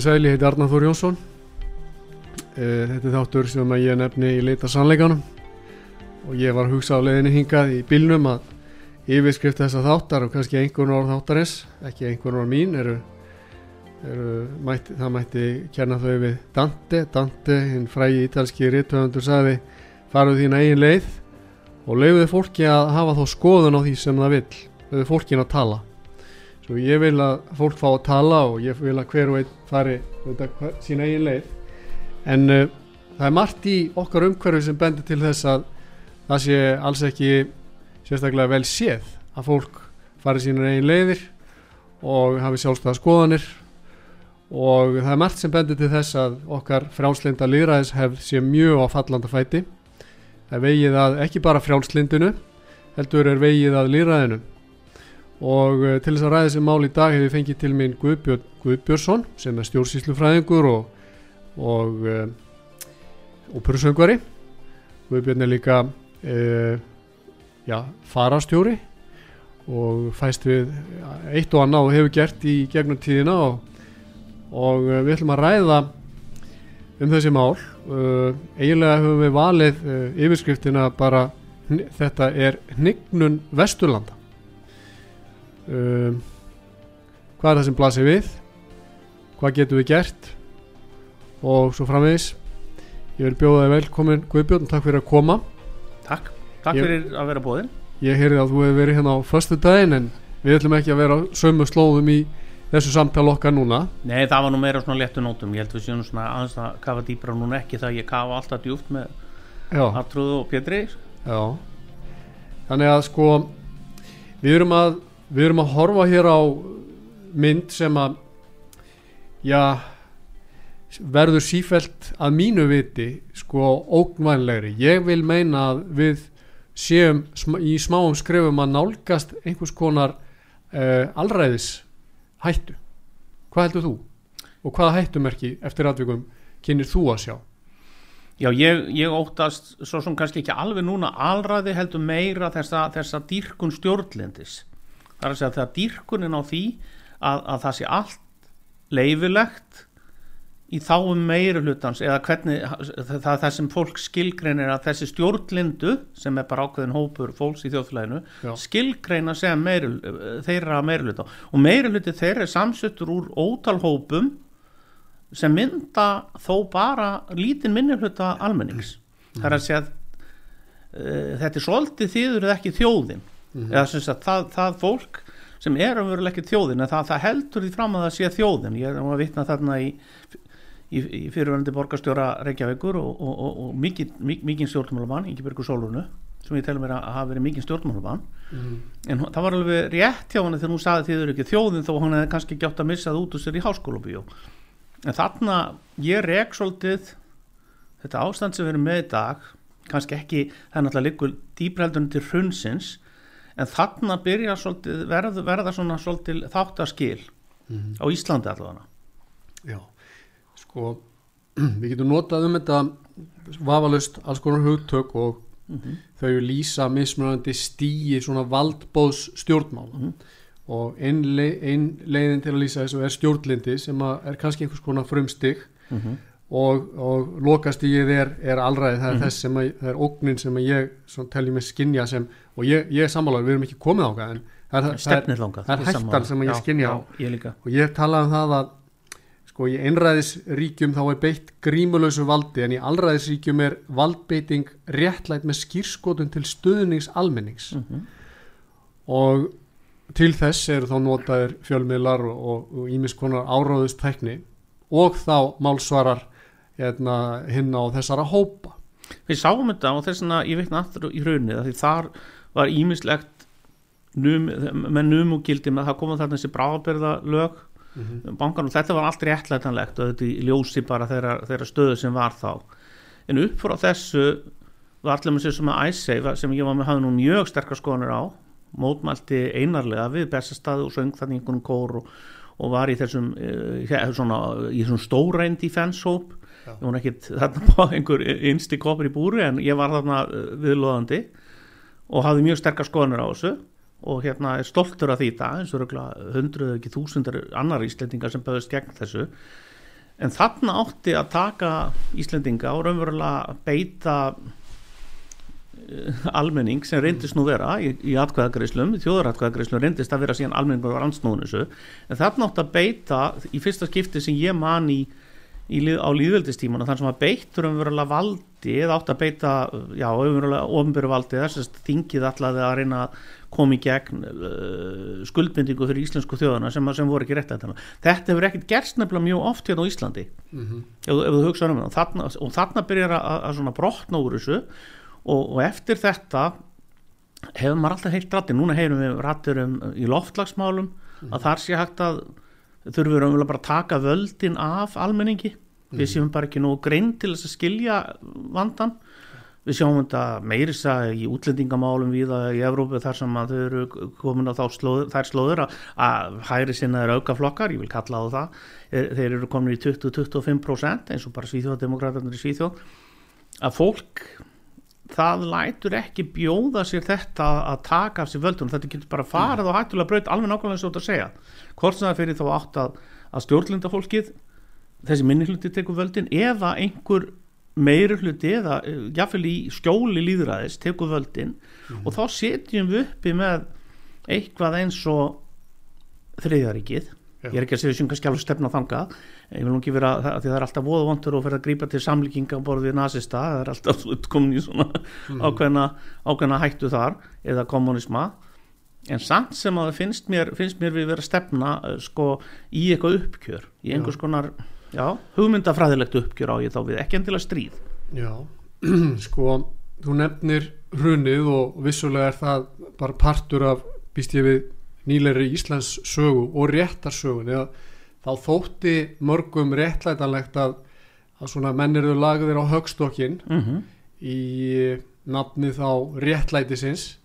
Komið sæli, ég heiti Arnar Þór Jónsson. Eh, Þetta er þáttur sem ég nefni í leita sannleikanum og ég var að hugsa á leiðinni hingað í bílnum að yfirskrift þessa þáttar og kannski einhvern orð þáttarins ekki einhvern orð mín eru, eru mætti, það mætti kjanna þau við Dante. Dante, hinn frægi ítalski rittöfundur sagði faruð þín eigin leið og leiðuði fólki að hafa þá skoðun á því sem það vill. Leiðuði fólkin að tala svo ég vil að fólk fá að tala og ég vil að hver og einn fari veit, sín eigin leið. En uh, það er margt í okkar umhverfi sem bendir til þess að það sé alls ekki sérstaklega vel séð að fólk fari sínur eigin leiðir og hafi sjálfstæða skoðanir. Og það er margt sem bendir til þess að okkar frjálslinda líðræðishefð sé mjög á fallanda fæti. Það er vegið að ekki bara frjálslindinu heldur er vegið að líðræðinu og uh, til þess að ræða þessi mál í dag hefur fengið til minn Guðbjörn Guðbjörnsson sem er stjórnsýslufræðingur og og uh, óperusöngvari Guðbjörn er líka uh, já, farastjóri og fæst við eitt og annað og hefur gert í gegnum tíðina og, og við ætlum að ræða um þessi mál. Eiginlega höfum við valið yfirskriftina bara þetta er hnignun Vesturlanda hvað er það sem blasir við? Hvað getum við gert? Og svo framvegis. Ég vil bjóða þig velkomin Guðbjörn, takk fyrir að koma. Takk, takk Ég- fyrir að vera bóðin ég heyrði að þú hefur verið hérna á föstu daginn en við ætlum ekki að vera sömu slóðum í þessu samtala okkar núna. Nei, það var nú meira svona léttu nótum. Ég held við séum svona aðeins að kafa dýbra núna ekki það ég kafa alltaf djúpt með já, Artrúðu og Pétri. Já. Þannig að sko við erum að við erum að horfa hér á mynd sem að já verður sífelt að mínu viti sko ógnvænlegri ég vil meina að við séum í smáum skrefum að nálgast einhvers konar uh, allræðis hættu hvað heldur þú? og hvaða hættumerki eftir atvikum kynir þú að sjá? Já, ég, ég óttast svo sem kannski ekki alveg núna alræði heldur meira þessa, þessa dýrkun stjórnlendis Það er að segja þegar dýrkunin á því að, að það sé allt leifilegt í þáum meiri hlutans eða hvernig það, það, það sem fólk skilgreinir að þessi stjórnlindu sem er bara ákveðin hópur fólks í þjóðfélaginu Já. skilgreina sem meiri, þeirra meiri hluta og meiri hluti þeirra er samsettur úr ótal hópum sem mynda þó bara lítinn minni hluta almennings. Það er að segja að uh, þetta er svolítið þýður eða ekki þjóðin eða sem sagt það, það fólk sem er umverulega ekki þjóðin en það, það heldur því fram að það sé þjóðin. Ég er nú að vitna þarna í, í, í fyrirverandi borgarstjóra Reykjavíkur og, og, og, og mikið, mikið, stjórnmálamann, Ingebergur Sólunu sem ég telur mér að hafa verið mikið stjórnmálamann. En hún- það var alveg rétt hjá henni þegar hún sagði þið eru ekki þjóðin þó hún hefði kannski gjátt að missa það út úr sér í háskólabíó. En þarna ég rek svolítið þetta ástand sem við erum með í dag kannski ekki, það er náttúrulega liggur dýbreldun til hrunsins en þarna byrja svolítið verða, verða svona svolítið þáttaskil á Íslandi allavega. Já, sko við getum notað um þetta vafalust alls konar hugtök og þau lýsa mismunandi stíi svona valdbóðs stjórnmála. Og ein, leið, ein leiðin til að lýsa þessu er stjórnlindi sem er kannski einhvers konar frumstig og, og lokastígið er, er alræði það er Mhm. þess sem að, það er ógnin sem ég telji mig skinja sem og ég, ég sammálaður, við erum ekki komið ákvað en það er, það er, það er hættan sem ég Já, skynja á. og ég talaði um það að sko í einræðisríkjum þá er beitt grímulösu valdi en í allræðisríkjum er valdbeiting réttlætt með skýrskotun til stuðnings almennings Mhm. og til þess eru þá notaðir fjölmiðlar og ímis konar áráðustækni og þá málsvarar hinn á þessara hópa við sáum þetta og þess vegna ég veitna aftur í hrunið því þar var ímislegt num, með numugildi með það koma þarna þessi bráðabyrða lög mm -hmm. bankan og þetta var allt réttlætanlegt og þetta í ljósi bara þeirra, þeirra stöðu sem var þá en upp frá þessu var allir með sér sem að æsseif sem ég var með hafði nú mjög sterkar skoðanir á mótmælti einarlega við bestastæði og söng þannig einhvern kór og, og var í þessum uh, svona, í þessum fenshóp Já. Ég var ekkit þarna á einhver innsti kopur í búri en ég var þarna uh, viðlóðandi og hafði mjög sterkar skoðanir á þessu og hérna er stoltur af því dag eins og röglega hundruð ekki þúsundar annar Íslendingar sem böðust gegn þessu. En þarna átti að taka Íslendinga og raunverulega beita eh, almenning sem reyndist nú vera í, í atkvæðagreislum, þjóðaratkvæðagreislum reyndist að vera síðan almenningur var ansnúðun þessu. En þarna átti að beita í fyrsta skipti sem ég man í, í lið, á líðveldistíman þar sem að beittur umverulega valdi eða átti að beita, já, umverulega ofnbyrju valdi þess að þingið allaði að reyna að koma í gegn uh, skuldbindingu fyrir íslensku þjóðana sem, sem voru ekki rétt að þetta. Þetta hefur ekkert gerst nefnilega mjög oft hérna á Íslandi Mm -hmm. ef, ef þú hugsaður um það og þarna, og þarna byrjar að, að svona brotna úr þessu og, og eftir þetta hefur maður alltaf heilt rættir núna heyrum við rættir um í loftlagsmálum að þar sé hægt að þurfum við raunverulega bara að taka völdin af almenningi. Við séum bara ekki nú grein til þess að skilja vandan við sjáum þetta meiri þess í útlendingamálum við í Evrópu þar sem að þau eru komin á þá slóður, þær slóður að, að hæri sinna er aukaflokkar, ég vil kalla á það þeir, þeir eru komin í 20-25% eins og bara Svíþjóðdemokrátarnir í Svíþjóð. Að fólk það lætur ekki bjóða sér þetta að taka af sér völdunum þetta getur bara farið og hættulega braut alveg nákvæmlega eins og þetta að segja. Hvort sem það fyrir þá átt að, að stjórnlinda fólkið þessi minni hluti tekur völdin eða einhver meiri hluti eða eh, jafnvel í skjóli líðræðis tekur völdin. Og þá setjum við uppi með eitthvað eins og þriðjaríkið Já. ég er ekki að segja sem kannski alveg stefna þangað. Ég vil nú ekki vera, það, því það er alltaf voða vondur og fyrir að grípa til samlíkinga borð við nasista. Það er alltaf komin í svona ákveðna, ákveðna hættu þar eða kommunisma en samt sem að það finnst mér, finnst mér við vera stefna eh, sko í eitthvað uppkjör í einhvers konar já, hugmyndafræðilegt uppkjör á ég þá við ekki endilega stríð. Já, sko þú nefnir hrunið og vissulega er það bara partur af býst ég við nýleiri Íslands sögu og réttarsögun eða þá þótti mörgum réttlætanlegt að, að svona mennirðu lagðir á högstokkin mm -hmm. í nafni þá réttlætisins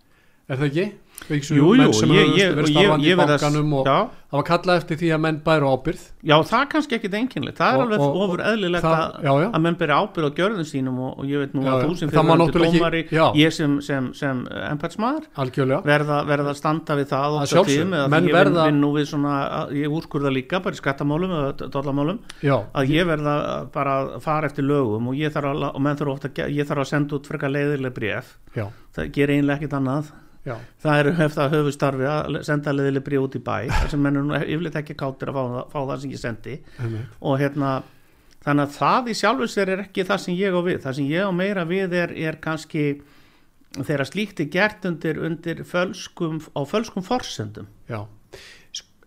er það ekki? Jú, jú, ég, hefur ég, verið ég, starfandi í ég verð að- og það var kallað eftir því að menn bæru ábyrð já, það er kannski ekkit einkynlegt það er Og- alveg og- ofur eðlilegt það- að, menn beri ábyrð á gjörðum sínum og, og ég veit nú Já, að þú sem Það fyrir ekki- dómari já. ég sem, sem, sem embætsmaður algjörlega. verða, að standa við það Að oft á sjálfsögðu. tíðum, eða því ég vinn nú við svona, ég úrskurða líka bara í skattamálum eða dollamálum að ég verða bara að fara eftir lögum og ég þarf að, og senda út frekar leiðileg bref það gerir einlega ekkit annað já, það er hef það höfustarfi að senda leiðileg bref út í bæ þar sem menn nú yfirleitt ekki káttir að fá, það- fá það sem ég sendi. Einmitt. og hérna þannig að það í sjálfu sér er ekki það sem ég á við. Það sem ég á meira við er, er kannski þegar slíkt er gert undir, undir fölskum, á fölskum forsendum. Já,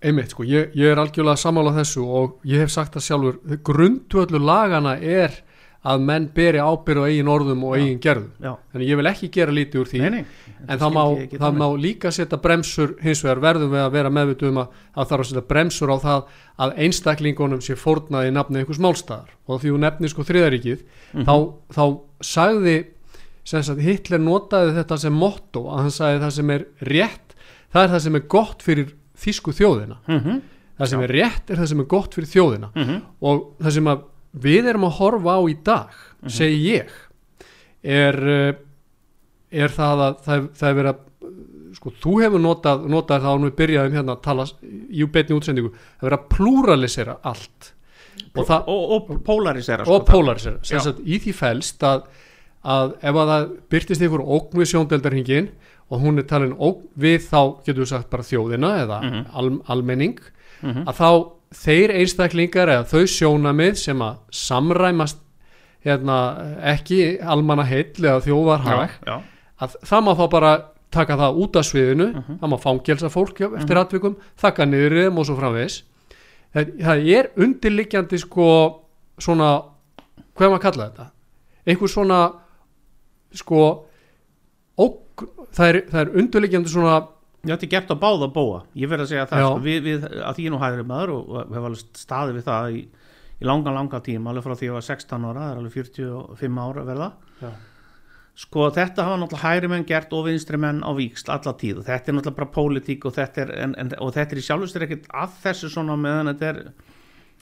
einmitt sko, ég, ég er algjörlega sammála þessu og ég hef sagt það sjálfur, grundvöldu lagana er að menn beri ábyrð á eigin orðum og Já. eigin gerðum. já, Þannig ég vil ekki gera lítið úr því, nei, nei. En það má, það má líka setja bremsur, hins vegar verðum við að vera meðvituð um að það þarf að setja bremsur á það að einstaklingunum sé fórnað í nafni einhvers málstæðar og því þú nefnir sko þriðaríkið, Mhm. þá, þá sagði sagt, Hitler notaði þetta sem motto að hann sagði það sem er rétt það er það sem er gott fyrir þýsku þjóðina. Mhm, það sem Já. er rétt er það sem er gott fyrir þjóðina. Mhm, og það sem að við erum að horfa á í dag segi ég er, uh, er það að það, það er verið að sko, þú hefur notað, notað og við byrjaðum hérna að tala í beinni útsendingu, það er verið að plúralisera allt og, það, og, og polarisera og sko, polarisera sem Já. sagt í því felst að, að ef að það byrtist ykkur ógn við sjóndeldarhingin og hún er talin ógn við þá getur við sagt bara þjóðina eða Mhm. al, almenning Mhm. að þá þeir einstaklingar eða þau sjónamið sem að samræmast hérna ekki almanna heill eða þjóðarhag að það má þá bara taka það út af sviðinu Mhm. það má fangelsa fólk eftir atvikum þakka niður í þeim og svo framvegis. Það, það er undirliggjandi sko svona hvað maður kalla þetta? Einhver svona sko óg, það, er, er undirliggjandi svona Þetta er gert á báða bóa, ég verð að segja það sko, við, við, að ég nú hægri maður og, og hef alveg staðið við það í, í langa, langa tíma, alveg frá því ég var 16 ára, það er alveg 45 ára að verða. Já. sko þetta hafa náttúrulega hægri menn gert og vinstri menn á víksl alla tíð. Og þetta er náttúrulega bara pólitík og þetta er, en, en, og þetta er í sjálfustur ekkert að þessu svona meðan þetta er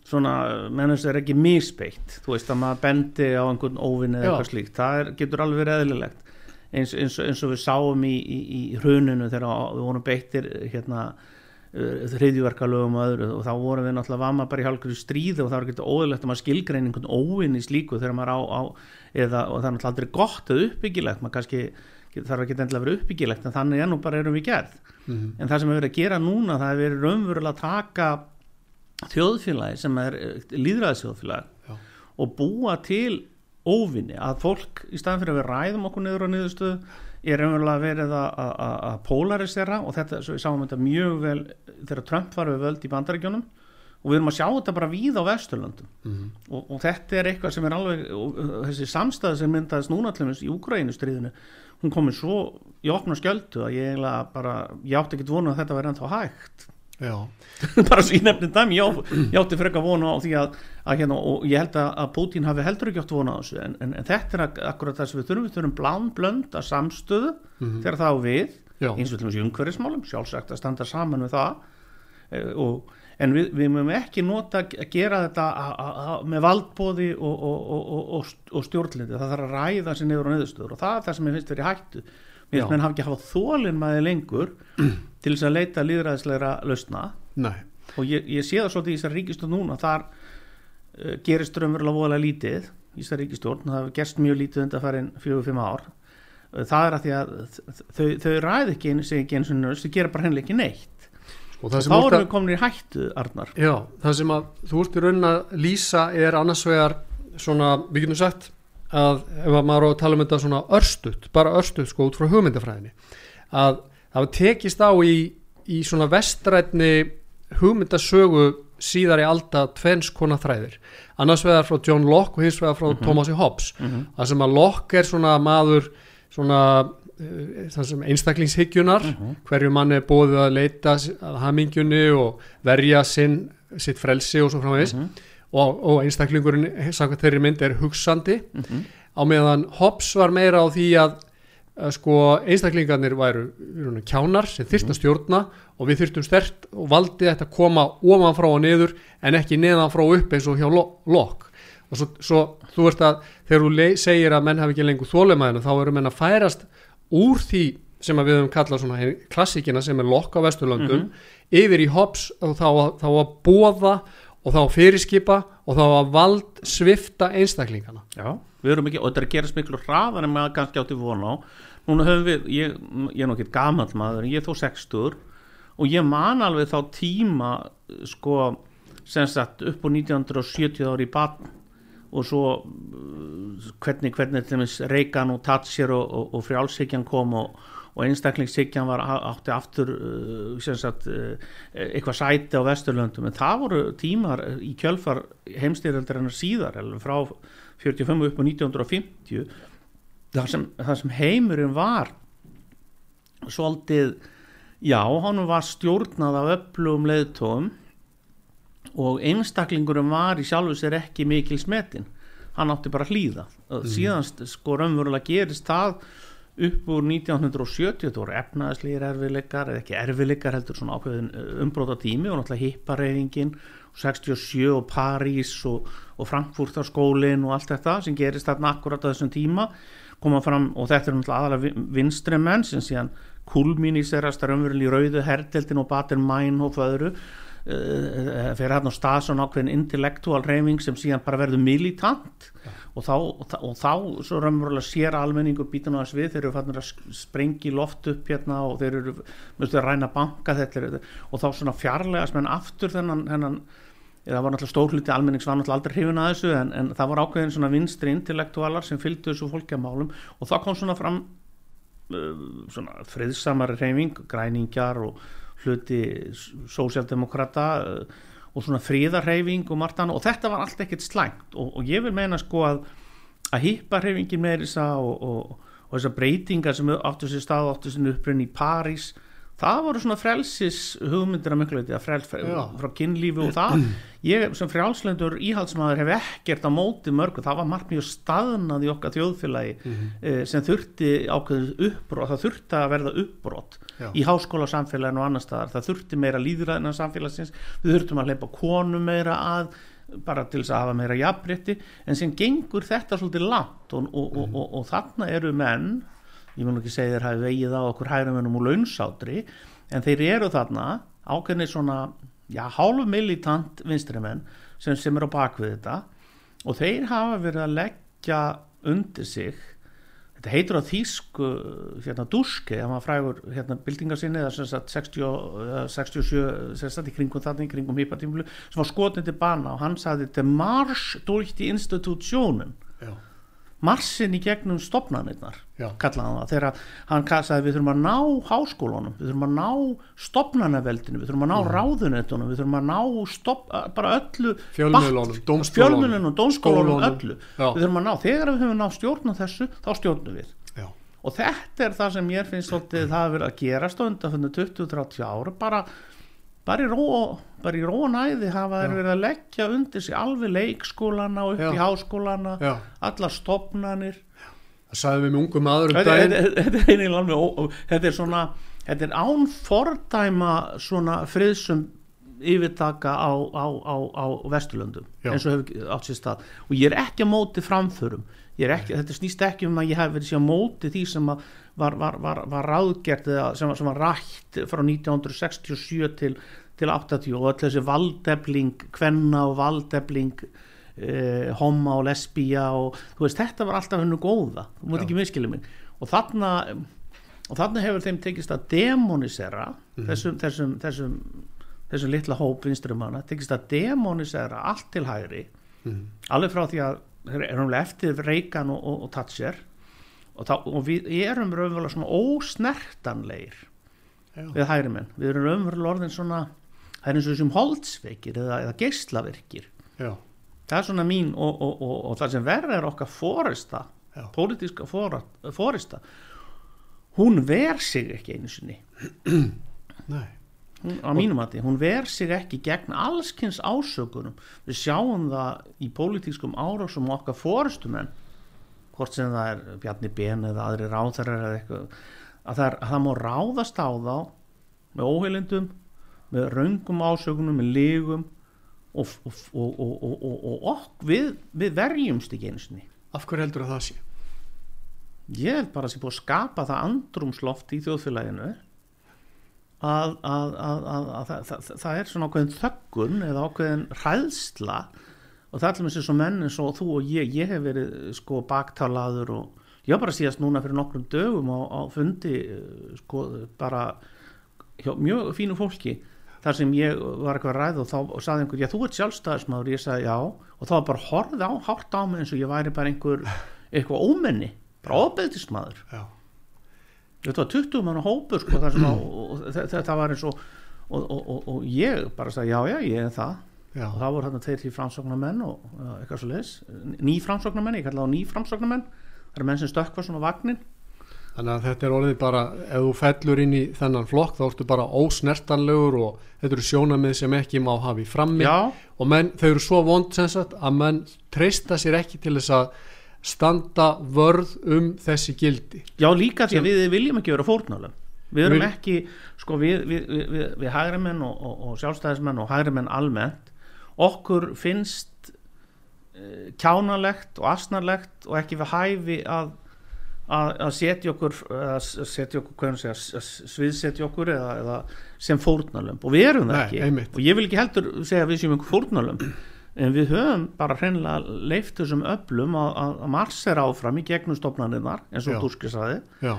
svona, meðan þessu er ekki misbeitt, þú veist að maður bendi á einhvern óvinni eða eitthvað slíkt. Það er, getur alveg verið eðlilegt eins, eins, eins og við sáum í, í, í hruninu þegar við vorum beittir hérna þriðjverkalögum og öðru og þá vorum við náttúrulega var maður bara í hálfur stríði og það var ekki óðurlegt að maður skilgrein einhvern óvinn í slíku þegar maður á, á eða, og það er náttúrulega aldrei gott eða uppbyggilegt maður kannski þarf ekki endilega að vera uppbyggilegt en þannig ennú bara erum við gerð Mhm. en það sem við verið að gera núna það er verið raunverulega að taka þjóðfélagi sem er líðræðisþjóðfélagi Já. og búa til óvinni að fólk í staðan fyrir að við ræðum okkur niður á niðurstöðu er raunverulega verið að- polarisera og þetta, svo við sáum þetta mjög vel þegar Trump var við völd í bandaríkjónum og við erum að sjá þetta bara víð á Vesturlöndum Mhm. og, og þetta er eitthvað sem er alveg þessi samstæði sem myndaðist núna til þess í Úgrænu stríðinu hún komið svo í opna skjöldu að ég eiginlega bara, ég átti ekki vonu að þetta væri ennþá hægt. bara svo ég nefnir dæmi, ég, ég átti frekar vonu á því að, að hérna, og ég held að, að Putin hafi heldur ekki átt vonu á þessu en, en, en þetta er ak akkurat það sem við þurfum við þurfum blán blönd að samstöðu Mhm. þegar það á við, Já. eins og til þess í umhverfismálum sjálfsagt að standa saman við það eh, og, en við, við mögum ekki nota að gera þetta a, a, a, með valdbóði og, og, og, og, og, og stjórnlindi, það þarf að ræða sér niður og niðurstöður og það er það sem ég finnst verið hættu Já. finnst menn hafa ekki hafa þólinn maður lengur til þess að leita líðræðislegra lausna. Nei. og ég, ég sé það svolítið í þessar ríkistjórn núna þar uh, gerist raunverulega voðalega lítið í þessar ríkistjórn, það gerst mjög lítið undan farin fjögur, fimm ár. Uh, það er að því að þau, þau ræð ekki einu sig ekki eins og nörst, þau gera bara hennilega ekki neitt. Og og þá erum við komin í hættu Arnar. Já, það sem að þú ert í raunin að lýsa er annars vegar svona, við getum sagt að ef að maður á að tala um þetta svona örstutt, bara örstutt sko út frá hugmyndafræðinni að það var tekist á í, í svona vestrætni hugmyndasögu síðar í alda tvenns konar þræðir. Annars vegar frá John Locke og hins vegar frá Thomas Hobbes Mhm. það sem að Locke er svona maður svona uh, það sem einstaklingshygjunar hverju mann er bóðið að leita að hamingjunni og verja sinn, sitt frelsi og svo framvegis. Og, og einstaklingurinn þeirri mynd er hugsandi. Á meðan Hobbes var meira á því að sko einstaklingarnir væru kjánar sem þyrst að stjórna og við þyrftum stert og valdið þetta að koma ofan frá og niður en ekki neðan frá upp eins og hjá Lo- Locke. Og svo, svo þú veist að þegar þú segir að menn hafi ekki lengur þólemaðinu þá eru menn að færast úr því sem við höfum kallað svona klassíkina sem er Locke á Vesturlöndum yfir í Hobbes og þá, þá að bóða og þá að fyrirskipa og þá að vald svifta einstaklingana. Já, við erum ekki, og þetta er að gerast miklu hraðar en maður kannski átti vona á. Núna höfum við, ég, ég er nú ekki gamall maður ég er þó 60 og ég man alveg þá tíma sko, sem sagt upp á 1970 ári í batn og svo uh, hvernig, hvernig til dæmis Reagan og Thatcher og, og, og frjálshyggjan kom og, og einstaklingshyggjan var átti aftur uh, sagt uh, eitthvað sæti á Vesturlöndum. En það voru tímar í kjölfar heimstyrjaldarinnar síðar frá 45 upp á 1950 það sem, það sem heimurinn var svolítið já, hann var stjórnað af öflugum leiðtóum og einstaklingurum var í sjálfu sér ekki mikil smetin hann átti bara hlýða mm. síðan sko raunverulega gerist það upp úr 1970 þetta voru efnaðislegir erfiðleikar eða ekki erfiðleikar heldur svona ákveðin umbróta tími og náttúrulega hippareyfingin 67 og París og, og Frankfurtarskólin og allt þetta sem gerist þarna akkurat á þessum tíma koma fram og þetta er náttúrulega aðalega vinstri menn sem síðan kulminiserast raunverulega í rauðu herdeldin og Baden Meinhof og öðru. Uh, fyrir hérna á stað svona ákveðin intellektual reyfing sem síðan bara verður militant. Og þá, og, þá- og þá svo raunverulega sér almenningur býtan á þess við þeir eru fannir að í loft upp hérna og þeir eru mjög að ræna banka þetta. Og þá svona fjarlægast menn aftur þennan, þennan það var náttúrulega stór hluti almennings var náttúrulega aldrei hrifin að þessu en, en það var ákveðin svona vinstri intellektualar sem fylgdu þessu fólki að málum og þá kom svona fram uh, svona friðsamari reyfing græningjar og hluti sósjaldemokrata uh, og svona fríðarreyfing og margt annað. Og þetta var allt ekkert slæmt og, og ég vil meina sko að að hýpa hreyfingin með þessa og, og, og þessar breytingar sem áttu sér stað áttu sér upprinn í París það voru svona frelsis hugmyndir að miklu að frels frá kynlífi og það. Ég sem frjálslendur íhaldsmaður hef ekkert á móti mörgu, það var margt mjög staðnað í okkar þjóðfélagi eh, sem þurfti ákveðið uppbrot það þurfti að verða uppbrot Já. í háskóla samfélaginu og annar staðar. Það þurfti meira líðræðina samfélagsins. Við þurftum að hleypa konum meira að bara til þess að hafa meira jafnrétti. En sem gengur þetta svolítið langt og, og, og, og, og þarna eru menn ég mun ekki segja þér hafi vegið á okkur hærumennum úr launsátri en þeir eru þarna ákveðni svona já, hálfu militant vinstrimenn sem, sem eru á bakvið þetta. Og þeir hafa verið að leggja undir sig þetta heitur á þýsku hérna Duske, það var frægur hérna byltingarsinni eða sem sagt 60, og- eða 67 sem sagt í kringum þarna í kringum hýpatímlu sem var skotin til bana og hann sagði þetta marsch durch die institutionen. Já, marssin í gegnum stopnarnirnar kallaði hann það, þegar hann kallaði við þurfum að ná háskólunum, við þurfum að ná stopnarnaveldinu, við þurfum að ná mm. ráðunetunum, við þurfum að ná stopp, bara öllu fjölmiðlunum, dómskólunum, skólunum. öllu Já. við þurfum að ná, þegar við höfum ná stjórn á þessu, þá stjórnum við já, og þetta er það sem mér finnst svolítið það að vera að gerast á undanföndu 20-30 ára bara, bara í ró bara í ró og næði hafa þeir verið að leggja undir sig alveg leikskólana og upp Já. í háskólana já. allar stopnanir það sagði við með ungum maður um þetta, daginn. þetta, þetta er er svona þetta er án fordæma svona friðsum yfirtaka á, á, á, á Vesturlöndum eins og hefur átt sér stað. Og ég er ekki á móti framförum. Ekki, þetta snýst ekki um að ég hef verið sér á móti því sem að var, var, var, var ráðgert sem, var- sem var rætt frá 1967 til, til 80 og þessi valdefling kvenna og valdefling eh, homma og lesbía og þú veist þetta var alltaf hennu góða þú mútt Já. ekki miskilja mig og þarna og þarna hefur þeim tekist að demonisera þessum, þessum, þessum þessum litla hóp vinstrumanna tekist að demonisera allt til hægri Mhm. alveg frá því að þeir erum eftir Reagan og, og, og Thatcher og, þá, og við erum raunverulega svona ósnertanleir Já. við hægri menn, við erum raunverulega orðin svona það er eins og þessum holdsveikir eða, eða geislaverkir já, það er svona mín og, og, og, og það sem verður er okkar fórista pólitíska fórista hún ver sig ekki einu sinni. Nei. Hún, á mínum að hún ver sig ekki gegn allskins ásökunum. Við sjáum það í pólitískum árásum okkar fórustumenn hvort sem það er Bjarni Ben eða aðri ráðherrar eða eitthvað að það, er, að það má ráðast á þá með óheilindum með raungum ásökunum, með lígum og, og, og, og, og, og, og okk, við, við verjumst ekki einu sinni af hverju heldur að það sé ég hef bara sér búið að skapa það andrumsloft í þjóðfélaginu að, að, að, að, að það, það, það er svona ákveðin þöggun eða ákveðin hræðsla og það allir með sér svo menn eins og þú og ég ég hef verið sko baktalaður og ég var bara síðast núna fyrir nokkrum dögum á, á fundi eh, sko bara hjá mjög fínu fólki þar sem ég var eitthvað að ræða og þá og saði einhver, já þú ert sjálfstæðismadur ég sagði já. Og þá var bara horfið á, hárt á mig eins og ég væri bara einhver eitthvað ómenni, bara ofbeldismadur já, þetta var 20 mann hópur sko, þar sem að, og, og, þe- þetta var eins og og, og, og, og ég bara sagði já já ég er það já, og það voru þarna tveir því framsóknarmenn og uh, eitthvað svo leis, ný framsóknarmenn ég kalla það ný framsóknarmenn. Það eru menn sem stökkva svona vagnin þannig að þetta er orðið bara ef þú fellur inn í þennan flokk þá ertu bara ósnertanlegur og þetta eru sjónamið sem ekki má hafa í frammi. Já, og menn, þau eru svo vond sem sagt að menn treysta sér ekki til þess að standa vörð um þessi gildi. Já líka því að við viljum ekki vera fórnálum við erum ekki sko við, við, við, við, við hægri menn og, og, og sjálfstæðismenn og hægri menn almennt okkur finnst uh, kjánalegt og asnarlegt og ekki við hæfi að að, að setja okkur að setja okkur, segja sviðsetja okkur eða, eða sem fórnalömb og við erum það Nei, ekki. einmitt. og ég vil ekki heldur segja við séum einhver fórnalömb en við höfum bara hreinlega leift þessum öflum að, marsera áfram í gegnum stofnaninnar eins og Já. Dúski saði já,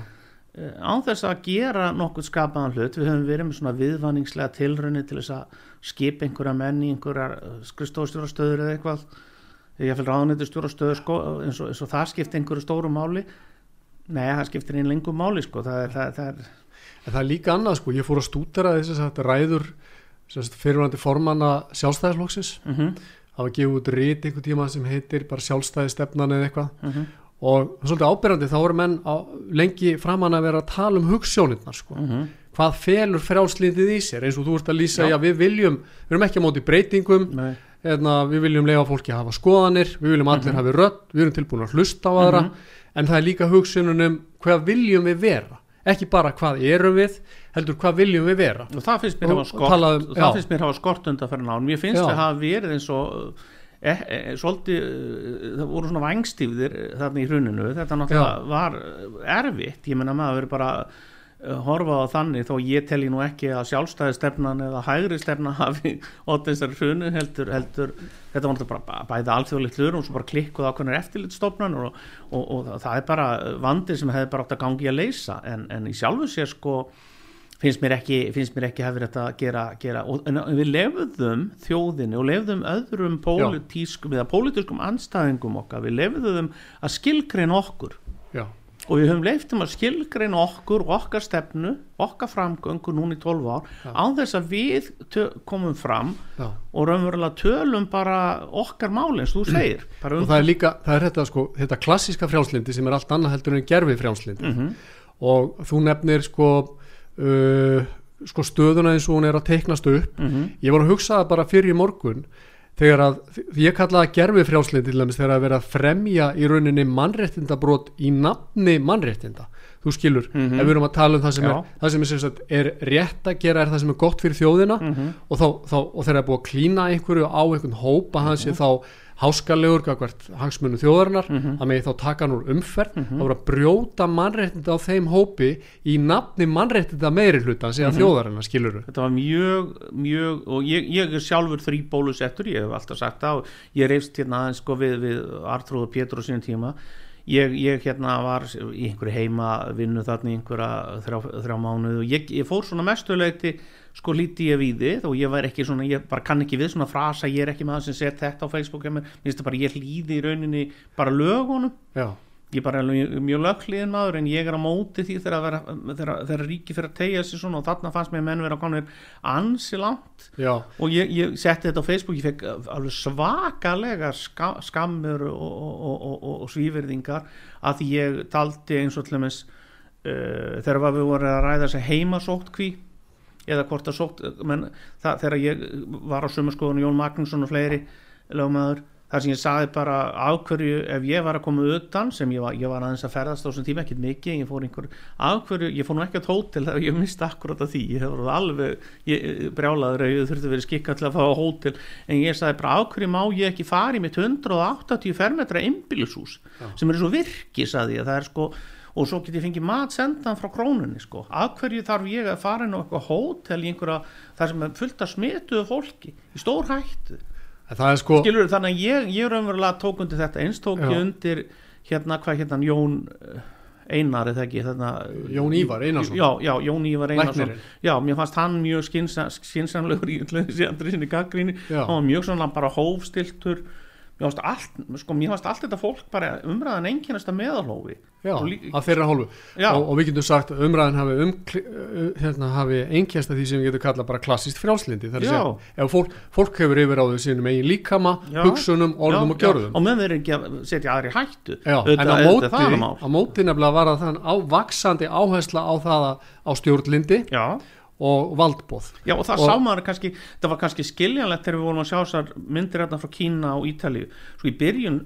Eh, án þess að gera nokkuð skapaðan hlut. Við höfum verið með svona viðvanningslega tilraunir til þess að skipa einhverja menn í einhverjar skrifstofstjórastöður eða eitthvað. Ég fyrir ráðnættu stjórastöður sko, eins, og, eins og það skipti einhverju stóru máli. Nei, það skiptir einn lengur máli sko. það er, það, það er en það er líka annað sko, ég fór að stútera þess að ræður fyrirvændi formanna sjálfstæðisflokksins. Uh það var gefið út rít einhver tíma sem heitir bara sjálfstæði stefnan eða eitthvað. -huh, og það er svolítið ábyrjandi þá voru menn á, lengi framan að vera að tala um hugssjónirnar sko. uh hvað felur frjálslindið í sér? Eins og þú ert að lýsa, Já. já. við viljum við erum ekki á móti breytingum. Nei, hérna, við viljum leifa fólki að hafa skoðanir við viljum allir hafi rödd, við erum tilbúin að hlusta á aðra. Mhm. en það er líka hugsununum hvað viljum við vera? Ekki bara hvað erum við heldur hvað viljum við vera. Og það finnst mér Og- hafa skort talað um- það finnst mér hafa skort undan fyrir nán mér finnst Já. það hafa verið eins og e, e, svolítið, eh, það voru svona vangstífðir þarna í hruninu. Þetta náttúrulega var erfitt. Ég menna maður bara horfa á þannig þó ég telji nú ekki að sjálfstæðistefnan eða hægri stefna hafi ótt þessari hrunu heldur, heldur þetta var bara bæði alþjóðlegt hlutur og svo bara klikkuð ákveðnar eftirlitstofnan og, og, og það er bara vandi sem hefði bara átt að gangi að leysa. En, en í sjálfu sér sko finnst mér ekki, finnst mér ekki hafi þetta að gera, gera og, en við lefðum þjóðinni og lefðum öðrum pólitískum eða pólitískum anstæðingum okkar við lefðum að skilgreina okkur. já, og við höfum leiftum að skilgreina okkur og okkar stefnu, okkar framgöngu núna í 12 ár, Já. án þess að við komum fram já. og raunverulega tölum bara okkar máli eins og þú segir um og það er líka, það er þetta sko þetta klassíska frjálslindi sem er allt annað heldur en gerfi frjálslindi Mhm. og þú nefnir sko uh, sko stöðuna eins og hún er að teiknast upp Mhm. ég var að hugsa það bara fyrir í morgun þegar að, því ég kallaði gerfi frjálslindi til dæmis þegar að vera að fremja í rauninni mannréttindabrót í nafni mannréttinda þú skilur, Mhm. ef við erum að tala um það sem er það sem er, er rétt að gera er það sem er gott fyrir þjóðina Mhm. og, þá, þá, og þegar er búið að klína einhverju á einhvern hóp að hann sé þá háskalegur gagvart hagsmunum þjóðarinnar Mhm. að megi þá taka hann úr umferð þá voru að brjóta mannréttinda á þeim hópi í nafni mannréttinda meiri hluta segja Mhm. þjóðarinnar skiluru þetta var mjög, mjög og ég, ég er sjálfur þrý bólusettur ég hef alltaf sagt það og ég reyfst hérna aðeins sko við, við Artrúð og Pétur á sínum tíma ég, ég hérna var í einhverju heima vinnu þarna í einhverja þrjá, þrjá mánuð og ég, ég fór svona mestuleiti sko líti ég við þið og ég var ekki svona, ég bara kann ekki við svona frasa, ég er ekki maður sem set þetta á Facebook mér, finnst það bara, ég hlýði í rauninni bara lögunum. Já, ég er bara mjög, mjög lögklíðin maður en ég er á móti því þegar, að vera, þegar, þegar ríki fyrir að tegja sig svona og þarna fannst mér menn vera komnir ansi langt. Já, og ég, ég setti þetta á Facebook ég fekk alveg svakalega ska, skammur og, og, og, og, svíverðingar að ég taldi eins og dæmis uh, þegar við vorum að ræða þessi heimasóttkví eða hvort að sótt menn, það, þegar ég var á sumarskoðun Jón Magnússon og fleiri lögmaður þar sem ég sagði bara af hverju ef ég var að koma utan sem ég var, ég var aðeins að ferðast á þessum tíma ekkert mikið ég fór einhver, af hverju, ég fór nú ekki á hótel þegar ég misti akkurat af því ég hefur alveg, ég brjálaður að ég þurfti að vera skikka til að fá á hótel en ég sagði bara af hverju má ég ekki fara í mitt 180 fermetra einbýlishús sem er svo virki sagði ég, það er sko og svo get ég fengið mat sendan frá krónunni sko. af hverju þarf ég að fara inn á eitthvað hótel í einhverja, það sem er fullt af smituðu fólki, í stór hættu? Sko skilur þannig að ég, ég raunverulega tók undir þetta. Eins tók Já. ég undir hérna hvað hérna Jón eh, Einar eða ekki þarna, Jón Ívar Einarsson. Já, já, Jón Ívar Einarsson. Já, mér fannst hann mjög skynsa, skynsamlegur í andri sinni gaggríni hann var mjög svona bara hófstiltur mér fannst allt, sko, allt þetta fólk bara umræðan einkennast að meðalhófi. Já, Og að þeirra hálfu. Já. og, og við getum sagt að umræðan hafi, um, hérna, hafi einkjast að því sem við getum kallað bara klassist frjálslindi það er að segja, ef fólk, fólk hefur yfir á þau sínum eigin líkama, Já. hugsunum, orðum Já, og gjörðum. Og með þeir ekki að setja aðri hættu. En auðvitað móti, á móti nefnilega var það þann á vaksandi áhersla á það að- á stjórnlindi já, og valdbóð já, og það Og- sá maður kannski það var kannski skiljanlegt þegar við vorum að sjá þessar myndir hérna frá Kína og Ítalíu. Svo í byrjun,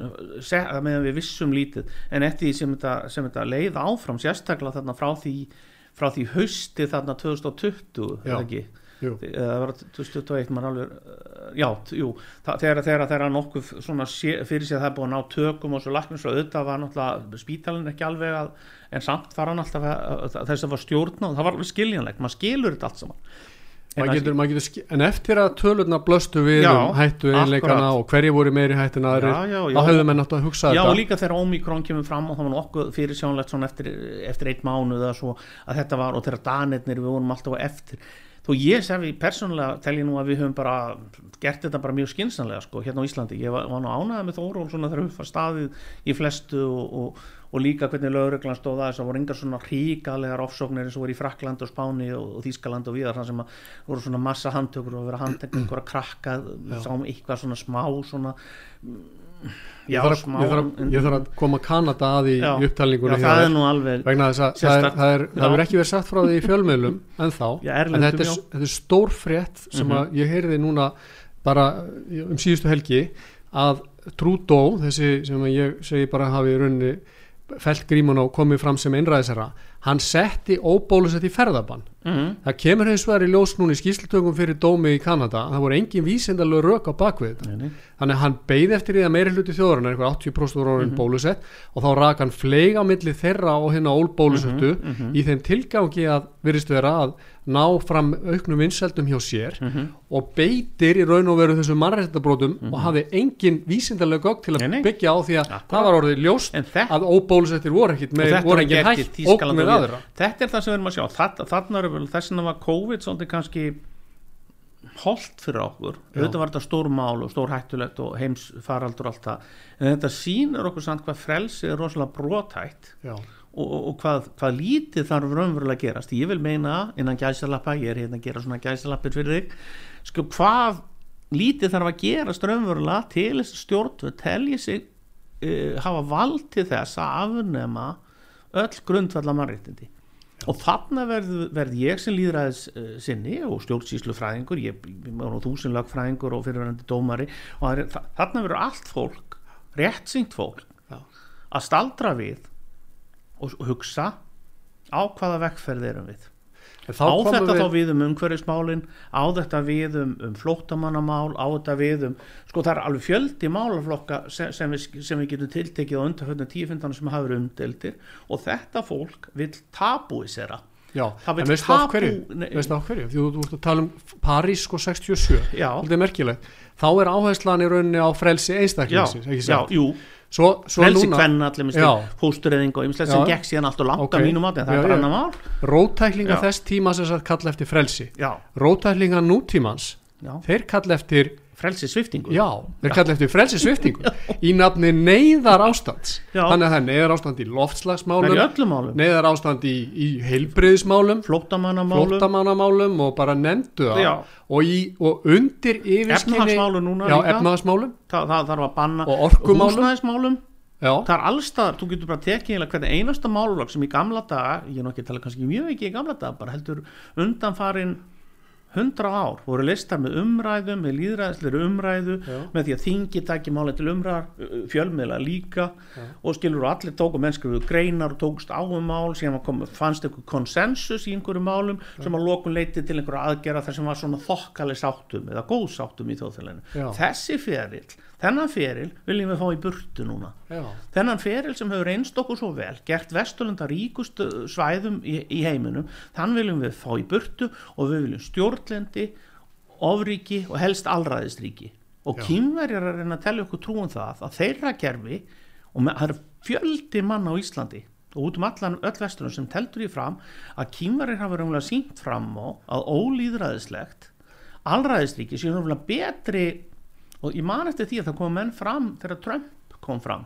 se- meðan við vissum lítið en eftir sem þetta, sem þetta leið áfram sérstaklega þarna frá því frá því hausti þarna 2020 Já. eða ekki það var 2021 maður alveg, uh, já, jú. Þegar, þegar, þegar nokkuð svona fyrir sig að það er búið að ná tökum og svo laknins og auðvitað var náttúrulega spítalinn ekki alveg að en samt var hann alltaf að, þess að var stjórna og það var alveg skiljanlegt, maður skilur þetta allt saman. En getur, getur, en eftir að tölurna blöstu við Já, um hættu einleikana akkurat. og hverju voru meiri Já, já, já. þá hefðu menn átt að hugsa Já, og þetta líka þegar Omikron kemur fram og það var nokkuð fyrir sjónlegt eftir, eftir eitt svo að þetta var og þegar danirnir við vorum alltaf á eftir þó ég sem við persónulega tel ég nú að við höfum bara gert þetta bara mjög skinsanlega sko hérna á Íslandi, ég var, var nú ánægða með Þóról svona þegar huffa staðið í flestu og, og, og líka hvernig lögreglan stóð að þess að voru engar svona hríkalegar ofsóknir eins og voru í Frakland og Spáni og, og Þískaland og viðar þar sem að voru svona massa handtökur og vera handtökur einhverja krakka, sáum eitthvað svona smá svona ég þarf, að, ég, þarf ég þarf að koma Kanada að í, upptalningunni það er nú alveg það er, ekki verið sagt frá því í fjölmiðlum en þá, Já, en þetta er, þetta er stór frétt sem að ég heyrði núna bara um síðustu helgi að Trudeau, þessi sem ég segi bara hafi í rauninni felt grímun og komið fram sem einræðisera hann setti óbólusett í ferðabann Mhm. það kemur hins vegar í ljós núna í skýrslutökum fyrir dómi í Kanada það voru engin vísindalög rök á bakvið þetta Nei, nei. þannig að hann beigði eftir því að meiri hluti þjóðurinn eitthvað 80% voru Mhm. orðin bólusett og þá rak hann fleig á milli þeirra og hérna ólbólusettu Mhm, í þeim tilgangi að virðist vera að ná fram auknum vinseldum hjá sér Mhm. og beitir í raun og veru þessum mannrættabrótum og hafði engin vísindalega gögn til að byggja á því að Akkúrat. það var orðið ljóst að óbólusettir voru ekkit með, þetta voru það við erum að sjá Þa- þarna vel, þess vegna var COVID svolítið kannski holt fyrir okkur. Auðvitað var þetta stór mál og stór hættulegt og heims faraldur og allt það. En þetta sýnir okkur samt hvað frelsi er rosalega brotætt og, og, og hvað, hvað lítið þarf raunverulega gerast. Ég vil meina innan gæsalappa ég er hérna að gera svona gæsalappir fyrir þig sko hvað lítið þarf að gerast raunverulega til þess að stjórnvöld telji sig uh, hafa vald til þess að afnema öll grundvallar mannréttindi og þarna verð, verð ég sem líðræðis uh, sinni og stjórnsýslu fræðingur ég, ég var nú þúsinn lagfræðingur og fyrirverandi dómari og það er, þa- þarna verður allt fólk réttsyngt fólk Já. að staldra við og og hugsa á hvaða vekkferð erum við En á þetta við- þá við um umhverfismálin á þetta við um, um flóttamannamál á þetta við um, sko það er alveg fjöldi málaflokka sem, sem, við, sem við getum tiltekið á undarföldum tíufindanum sem hafa verið umdeldir og þetta fólk vil tabúisera. Já, Það hverju? Því þú, ert að tala um París sko 67 Já. Þetta er merkilegt. Þá er áherslan í rauninni á frelsi já, einstaklingsins ekki já, sant? jú, Svo, svo frelsi núna kvenna allir minnst Já. fóstureyðing og ymslegt Já. sem gekk síðan allt og langt Ok. að mínum átti það Já, er bara annar mál Rótæklinga þess tíma sem sagt kalla eftir frelsi Rótæklinga nútímans Þeir kalla eftir frelsi sviftingu Já, þeir kalla eftir frelsisviftingu í nafni neyðar ástands Já. Þannig að það er neyðar ástand í loftslagsmálum neyðar ástand í, í heilbriðismálum flóttamannamálum. Flóttamannamálum og bara nefndu það. Og, í, og undir yfirskinni Efnahagsmálum núna Já, líka. efnahagsmálum. Það, þarf að banna Og orkumálum. Já, það er allstaðar, þú getur bara tekið hvernig einasta málulog sem í gamla daga ég er nú ekki að tala kannski mjög ekki í gamla daga bara heldur undanfarin hundra ár voru listar með umræðu með líðræðisleiri umræðu Já. með því að þingi taki máli til umræðar fjölmiðla líka og skilur og allir tóku mennskriðu greinar og tókust á um mál síðan kom, fannst einhver konsensus í einhverju málum sem að lokun leiti til einhverju aðgera þar sem var svona þokkali sáttum eða góð sáttum í þjóðfélaginu Já. þessi feril, þennan feril viljum við fá í burtu núna. Já, þennan feril sem hefur reynst okkur svo vel gert Vesturlanda ríkust svæðum í, í heiminum, þann viljum við fá í burtu og við viljum stjórnlendi ofríki og helst allræðisríki og kýmverjar er að reyna að tellja okkur trúum það að þeirra gerfi og það eru fjöldi manna á Íslandi og út um allan öll vesturinn sem teldur í fram að kýmverjar hafa raunverulega sínt fram á að ólýðræðislegt allræðisríki séu raunverulega betri og ég man eftir því að það kom menn fram þegar Trump kom fram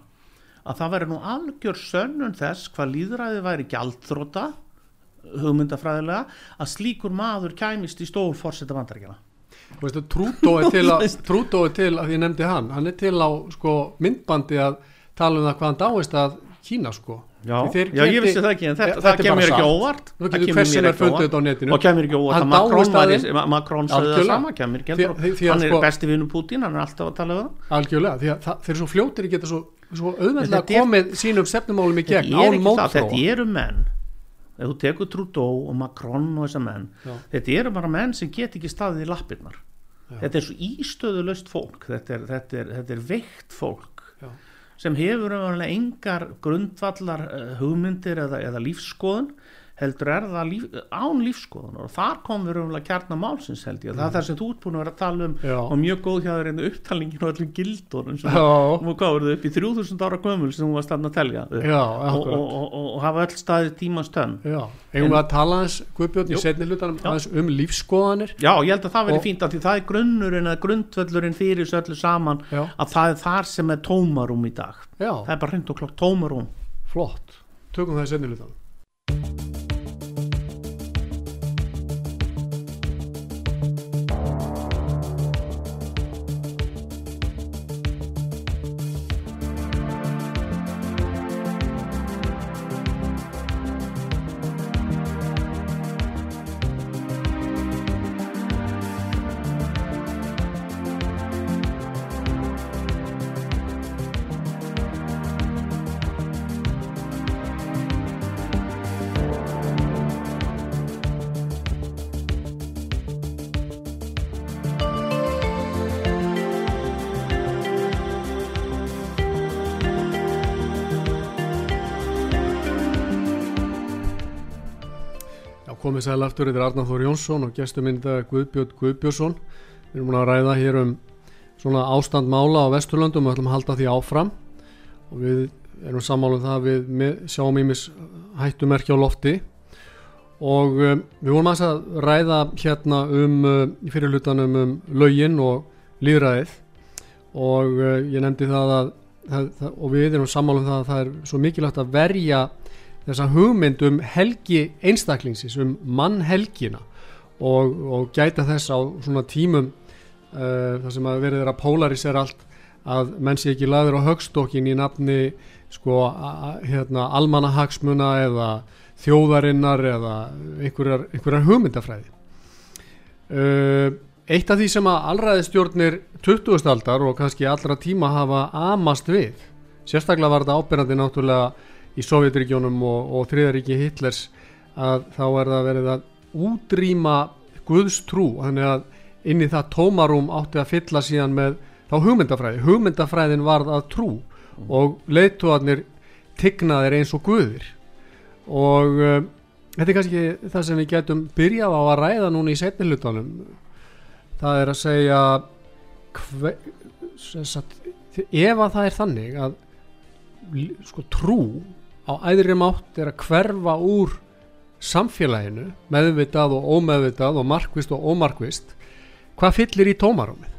að það væri nú algjör sönnun þess hvað líðræði væri gjaldþróta hugmyndafræðilega að slíkur maður kæmist í stól fórseta vandaríkjana Trudeau er til að til að ég nefndi hann hann er til á sko myndbandi að tala um það hvað hann dáist að Kína sko Já, já ég vissi það ekki en þetta, Ja, það kemur ekki óvart. Það kemur mér ekki óvart. þetta og kemur ekki óvart að Macron, dáist að væri, þeim. Ma- Macron sagði það sama kemur ekki að hann er sko- besti vinnu Putin, hann er alltaf að tala um það algjörlega, því að það, þeir eru svo fljótir geta svo, svo Þetta er- komið sínum stefnumálum í gegn þetta án mótfróa þetta eru menn. Ef þú tekur Trudeau og Macron og þessa menn þetta eru bara menn sem get ekki staðið í lappirnar. Þetta er svo ístöðulöst fólk. Þetta er, þetta þetta veikt fólk. Sem hefur engar grundvallar uh, hugmyndir eða, eða lífskoðun heldur er það líf, án lífskoðun og þar komum við umhverflega kjarna málsins held ég. Það er það sem þú ert búin að vera að tala um Já. og mjög góð hjá þér einu upptalningin og öllum gildunum sem hvað voruð upp í 3000 ára gömul sem hún var stann að telja. Já, og, og, og, og, hafa öll staðið tímans tönn. Já, eigum við að tala aðeins Guðbjörn í setni hlutanum um lífskoðanir Já, ég held að það veri fínt að því það er grunnurinn eða grundvöllurinn fyrir þessu öllu saman Já. að það er þar sem er tómarum í dag. Það er bara hreint og klokk tómarum flott. Tökum það í setni hlutanum sæl aftur, þetta er Arnar Þór Jónsson og gestur minn þetta er Guðbjörn Guðbjörnsson. Við erum að ræða hér um svona ástand mála á Vesturlöndum og ætlum að halda því áfram. Og við erum sammálum það að við sjáum ímis hættumerki á lofti. Og um, við vorum að ræða hérna um uh, í fyrirlutanum um lögin og líðræðið og uh, ég nefndi það að það, það, og við erum sammálum það að það er svo mikilvægt að verja þessa hugmynd um helgi einstaklingsins, um mannhelgina og, og gæta þess á svona tímum uh, þar sem að verið er að polarisera allt að menn sé ekki laður á högstokkin í nafni sko hérna, almanahagsmuna eða þjóðarinnar eða einhverjar, einhverjar hugmyndafræði uh, eitt af því sem að allræðistjórnir 20. aldar og kannski allra tíma hafa amast við sérstaklega var þetta ábyrjandi náttúrulega í Sovjetregjónum og, og þriðaríki Hitlers að þá er það verið að útrýma Guðs trú. Þannig að inn í það tómarum átti að fylla síðan með þá hugmyndafræði. Hugmyndafræðin varð að trú og leiðtóðarnir tignaðir eins og Guðir. Og uh, þetta er kannski það sem við getum byrjað á að ræða núna í setni hlutanum. Það er að segja hve, sagt, ef að það er þannig að sko trú á æðri mátt er að hverfa úr samfélaginu meðvitað og ómeðvitað og markvist og ómarkvist hvað fyllir í tómarúmið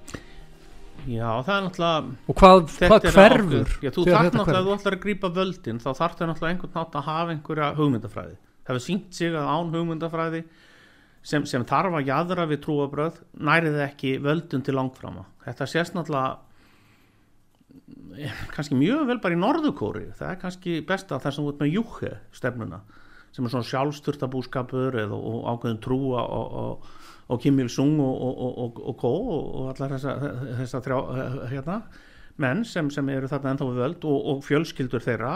Já, það er náttúrulega og hvað, hvað er hverfur. Já, þú þarf náttúrulega, hverfur? þú ætlar að grípa völdin þá þarf það náttúrulega einhvern nátt að hafa einhverja hugmyndafræði það hefur sínt sig að án hugmyndafræði sem, sem þarf að jæðra við trúabröð nærið ekki völdun til langframa þetta sést náttúrulega kannski mjög vel bara í Norðukóri það er kannski besta þar sem þú ert með júhe stefnuna sem er svona sjálfsturtabúskapur eða og ákveðin trúa og, og, og Kim Il-sung og, og, og, og Ko og allar þessa, þessa þrjá, hérna, menn sem, sem eru þarna ennþá við völd og, og fjölskyldur þeirra.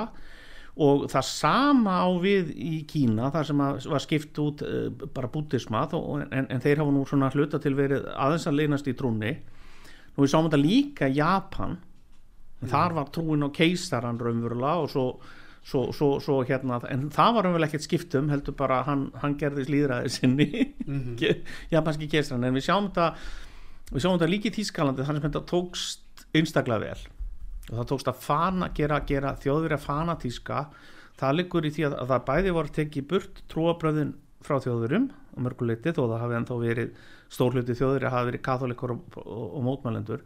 Og það sama á við í Kína þar sem að var skipt út uh, bara bútisma en, en þeir hafa nú svona hluta til verið aðeins að leynast í trúnni. Nú við sáum þetta líka Japan en þar var trúin á keisaran raunverulega og svo, svo, svo, svo hérna, en það var raunverulega ekkert skiptum heldur bara hann, hann gerði slíðræði sinni. Mhm. Ke- japanski keisaran en við sjáum þetta við sjáum þetta líka í Þýskalandi þannig sem þetta tókst einstaklega vel. Og það tókst að fana, gera, gera þjóðverja fanatíska. Það liggur í því að, að það bæði voru tekið burt trúabröðin frá þjóðverjum á mörguleiti þó það hafi ennþá verið stórluti þjóðverja hafi verið katholikur og, og, og mótmælendur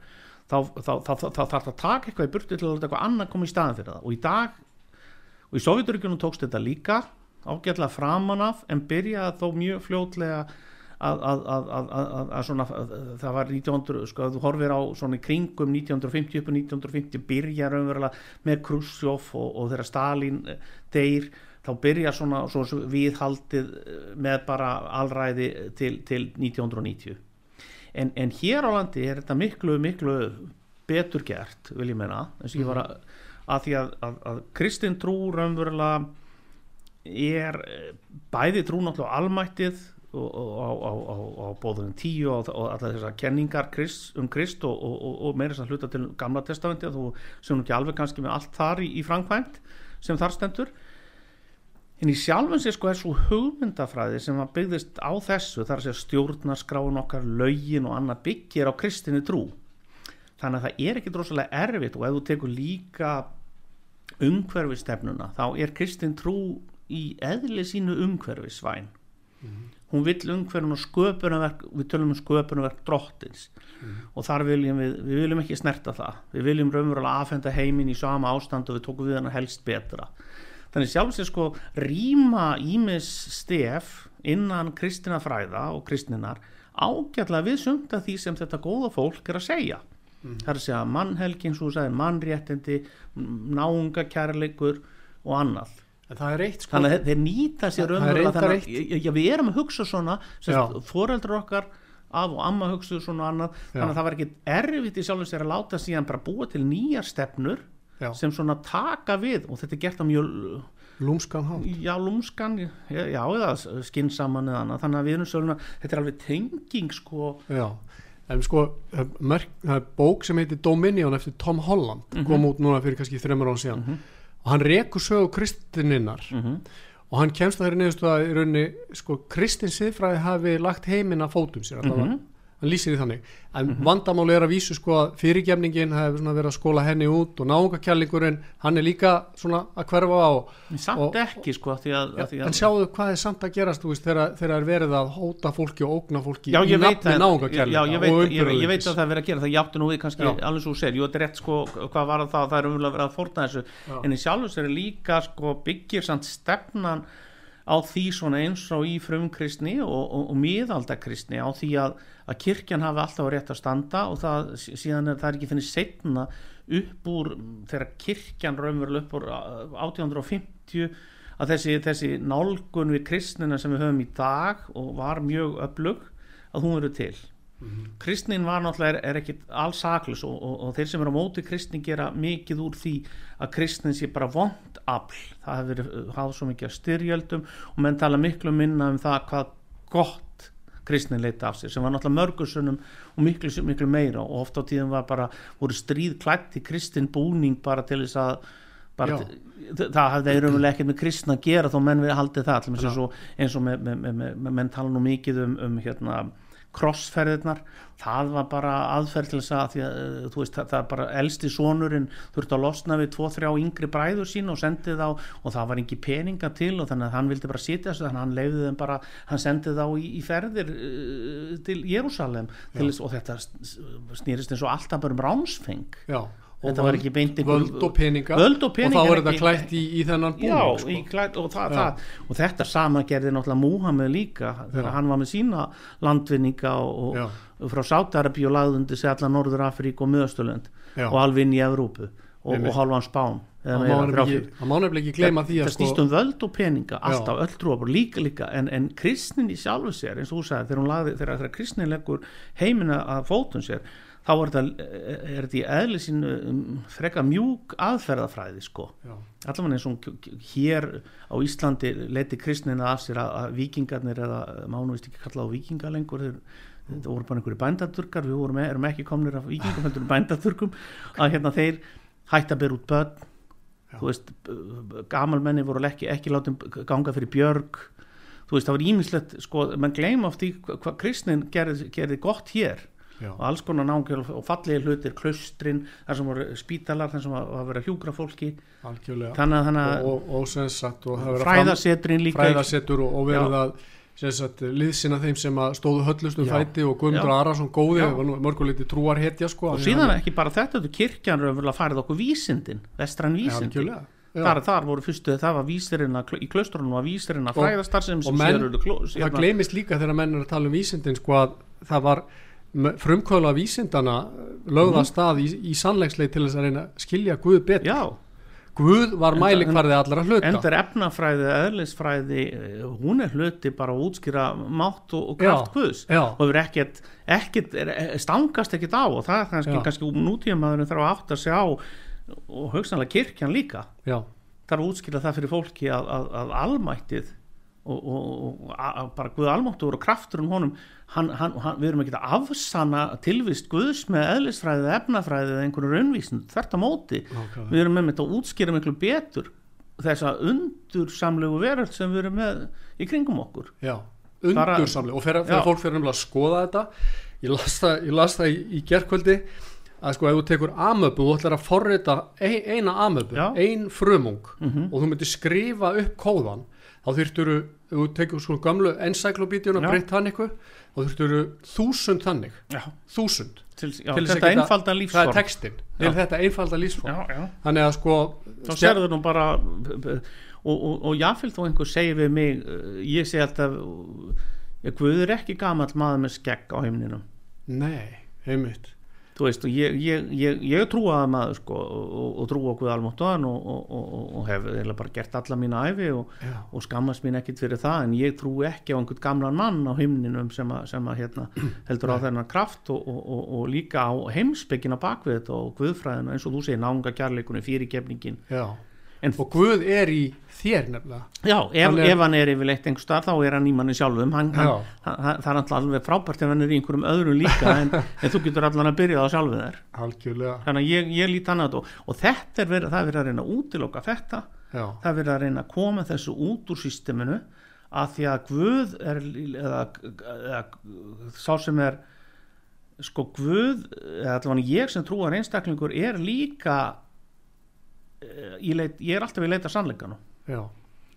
þá, þarf það að taka eitthvað í burtu til að láta eitthvað annað koma í staðin fyrir það. Og í dag og í Sovjeturíkjunum tókst þetta líka ágætlega framan af en byrjaði þó mjög fljótlega að, svona það var 1900, sko, þú horfir á svona kringum 1950 upp á 1950 byrja raunverulega með Khrushchev og, og þegar Stalin eh, deyr þá byrja svona, svona viðhaldið eh, með bara alræði til, til 1990 en, en hér á landi er þetta miklu miklu betur gert vil ég meina. Eins og ég var að, að því að, að, að kristin trú raunverulega er bæði trú náttúrulega almættið og, og, á, bóðum tíu og, og allar þessar kenningar Krist, um Krist og, og meira þess að hluta til gamla testamenti og sem ekki alveg kannski með allt þar í, í framkvæmt sem þar stendur en í sjálfum sér sko er svo hugmyndafræði sem að byggðist á þessu þar að stjórnarskráin okkar lögin og annað byggir á kristinni trú þannig að það er ekki drosalega erfitt og ef þú tekur líka umhverfistefnuna þá er kristin trú í eðli sínu umhverfisvæn mm -hmm. hún vill umhverfin og sköpunarverk við tölum um sköpunarverk drottins mm -hmm. og þar viljum við, við viljum ekki snerta það við viljum raunverulega aðfenda heimin í sama ástand og við tókum við hana helst betra þannig sjálfsveit sko rýma ímis stef innan kristina fræða og kristninar ágætla við sumta því sem þetta góða fólk er að segja. Mm. það er að segja mannhelgin, svo sagði mannréttindi náunga kærleikur og annað. Er eitt sko. Þannig að þeir nýta sér já, við erum að hugsa svona fóreldur okkar af og amma hugsa svona annað. Já. þannig að það var ekki erfitt í sjálfins þegar að láta síðan bara búa til nýjar stefnur já. sem svona taka við og þetta er gert á mjög lúmskan hátt já lúmskan, já, já eða skinsaman eða annað þannig að við erum svona þetta er alveg tenging sko já en sko það er bók sem heitir Dominion eftir Tom Holland mm -hmm. kom út núna fyrir kannski þreymur án síðan mm -hmm. og hann rekur sögu kristininnar mm -hmm. og hann kemst að þeirri neðustu að í rauninni sko kristin siðfræði hafi lagt heiminn að fótum sér allavega hann lýsir í þannig. En mm -hmm. vandamáli er að vísu sko að fyrirgefningin hefur verið að skóla henni út og náungakjærlingurinn hann er líka svona að hverfa á. Samt og, ekki sko því að, ja, að en sjáu hvað er samt að gerast veist, þegar það er verið að hóta fólki og ógna fólki já, í nafni náungakjærlinga já, ég ég, ég veit að það er verið að gera það. Játtu nú við kannski alveg svo sér, jú þetta er rétt sko hvað var það, það er umvel að vera að forna þessu. Já. en í sjálfs er líka sko byggir samt stefnan á því svona eins og í frumkristni og, og, og miðaldakristni á því að, að kirkjan hafi alltaf rétt að standa og það, síðan er það ekki finnir setna upp úr þegar kirkjan raunveruleg upp úr 1850 að þessi, þessi nálgun við kristnina sem við höfum í dag og var mjög öflug að hún verður til Mm -hmm. kristnin var náttúrulega er, er ekki alls saklus og, og, og þeir sem eru á móti kristnin gera mikið úr því að kristnin sé bara vond afl það hefur verið háð svo mikið styrjöldum og menn tala miklu minna um það hvað gott kristnin leita af sér sem var náttúrulega mörgursunum og miklu, miklu meira og ofta á tíðum var bara voru stríð klætt í kristin búning bara til þess að til, það hafði eiginlega ekkert með kristna að gera þó menn við haldið það eins og, eins og með, með, með menn tala nú mikið um, um hérna krossferðirnar. Það var bara aðferð til þess að að eh, þú veist það, það er bara elsti sonurinn þurfti að losna við tvo-þrjá yngri bræður sín og sendið þá og það var ekki peninga til og þannig að hann vildi bara sitja þessu þannig að hann leiði þeim bara, hann sendið þá í, í ferðir uh, til Jérúsalem og þetta snýrist eins og alltaf bara um ránsfeng Já þetta var ekki beint völd og peninga, völd og, peninga og þá er þetta klætt í, í þennan búin já, sko. klætt, og, það, það, og þetta sama gerði náttúrulega Múhammed líka þegar hann var með sína landvinninga og, og frá Sátarabí og lagðundi sig allar Norður Afrík og Möðstöland og alveg inn í Evrópu og halvan Spán það má nefnilega ekki gleyma því að það stýst um völd og peninga alltaf öll trúabur líka líka en, en kristnin í sjálfu sér eins og þú sagði þegar, lagði, þegar, þegar kristnin leggur heimina að fótun sér þá er þetta, er þetta í eðli sín um, freka mjúk aðferðafræði sko. Allavega eins og hér á Íslandi leti kristnina af sér að, að vikingarnir eða mánu vist ekki kalla á vikinga lengur þeir, þetta voru bara einhverju bændaturkar við vorum, erum ekki komnir af vikingum heldur bændaturkum að hérna þeir hætti að byrja út börn. Þú veist, gamalmenni voru ekki, ekki látið ganga fyrir björg. Þú veist, það var ímislegt sko, mann gleyma oft í hvað kristnin gerði, gerði gott hér Já. og alls konar nángjöl og fallegi hlutir klöstrin, þar sem voru spítalar þar sem var að vera hjúgra fólki. Algjörlega. þannig að og, og, og fræðasetrin líka. fræðasetur og, og verið að liðsina þeim sem stóðu höllustum fæti og Guðmundur Arason góði mörguleiti trúar hetja sko, og síðan hann... ekki bara þetta, þetta kirkjan raunverulega farið okkur vísindin, vestrann vísindin. ja, Þar, þar voru fyrstu, það var vísirinn í klaustrunum var vísirinn að fræðastar sem, sem menn, það hérna- gleymist líka þegar menn er að tala um vísindin sko að það var frumkvöla vísindana lögða mm. stað í, í sannleiksleik til þess að reyna að skilja Guð betur Já. Guð var mælikvarði allra hluta Endur efnafræði, eðlisfræði eh, hún er hluti bara að útskýra mátt og, og kraft Já. Guðs Já. og er ekkert, ekkert er, stangast ekkert á og það er kannski, kannski nútíðamaðurinn þarf að átta sig á og hugsanlega kirkjan líka Já þarf að útskýra það fyrir fólki að, að, að almættið og, og, og bara Guð almáttur og krafturinn honum hann, hann, hann, við erum ekki að afsanna tilvist Guðs með eðlisfræði eða efnafræði eða einhverju raunvísin þvert á móti Nákvæmlega. við erum með þetta að útskýra miklu betur þessa undursamlegu veröld sem við erum með í kringum okkur Já, undursamlega og þegar, fólk fyrir að skoða þetta ég las það, ég las það í, í gerkvöldi að sko ef þú tekur amöbu þú ætlar að forrita ein, eina amöbu Já. ein frumung Mhm. og þú myndir skrifa upp kóðan þá þyrfturu, ef þú tekur sko gamlu encyklopídjuna, Já. breytt hann ykkur þá þyrfturu þúsund þannig. Já, þúsund, til, já, Til þetta einfalda það er lífsform textin til Já. þetta einfalda lífsform. Já, já. þannig að sko þá serður nú bara og, og, og jáfnvel þó einhver segir við mig uh, ég segi alltaf uh, Guð er ekki gamall maður með skegg á heimninum nei, einmitt þú veist ég, ég, ég, ég trúa að maður sko og, og, og trúa okkur almáttuðan og, og, og, og hef bara gert alla mína æfi og, skammast mín ekkit fyrir það en ég trúi ekki á einhvern gamlan mann á himninum sem að, sem að hérna, heldur á þennan kraft og, og, og, og líka á heimspekina bakvið þetta og guðfræðina eins og þú segir nánga kjærleikunni, fyrirgefningin. Já. En- og Guð er í þér nefnilega. Já, ef, Hann er- ef hann er yfirleitt einhver starf þá er hann í manni sjálfum. Hann, hann, hann, hann, það er alltaf alveg frábært ef hann er í einhverjum öðrum líka en, en þú getur allan að byrja á sjálfu þér. Algjörlega. Þannig að ég, ég lít annað og, og þetta er verið, það er verið að reyna að útiloka þetta. Já. það er verið að reyna að koma þessu út úr systeminu að því að Guð er eða, eða sá sem er sko Guð eða allavega ég sem trúar einstaklingur er líka ég, leit, ég er alltaf í leita sannleikanum Já.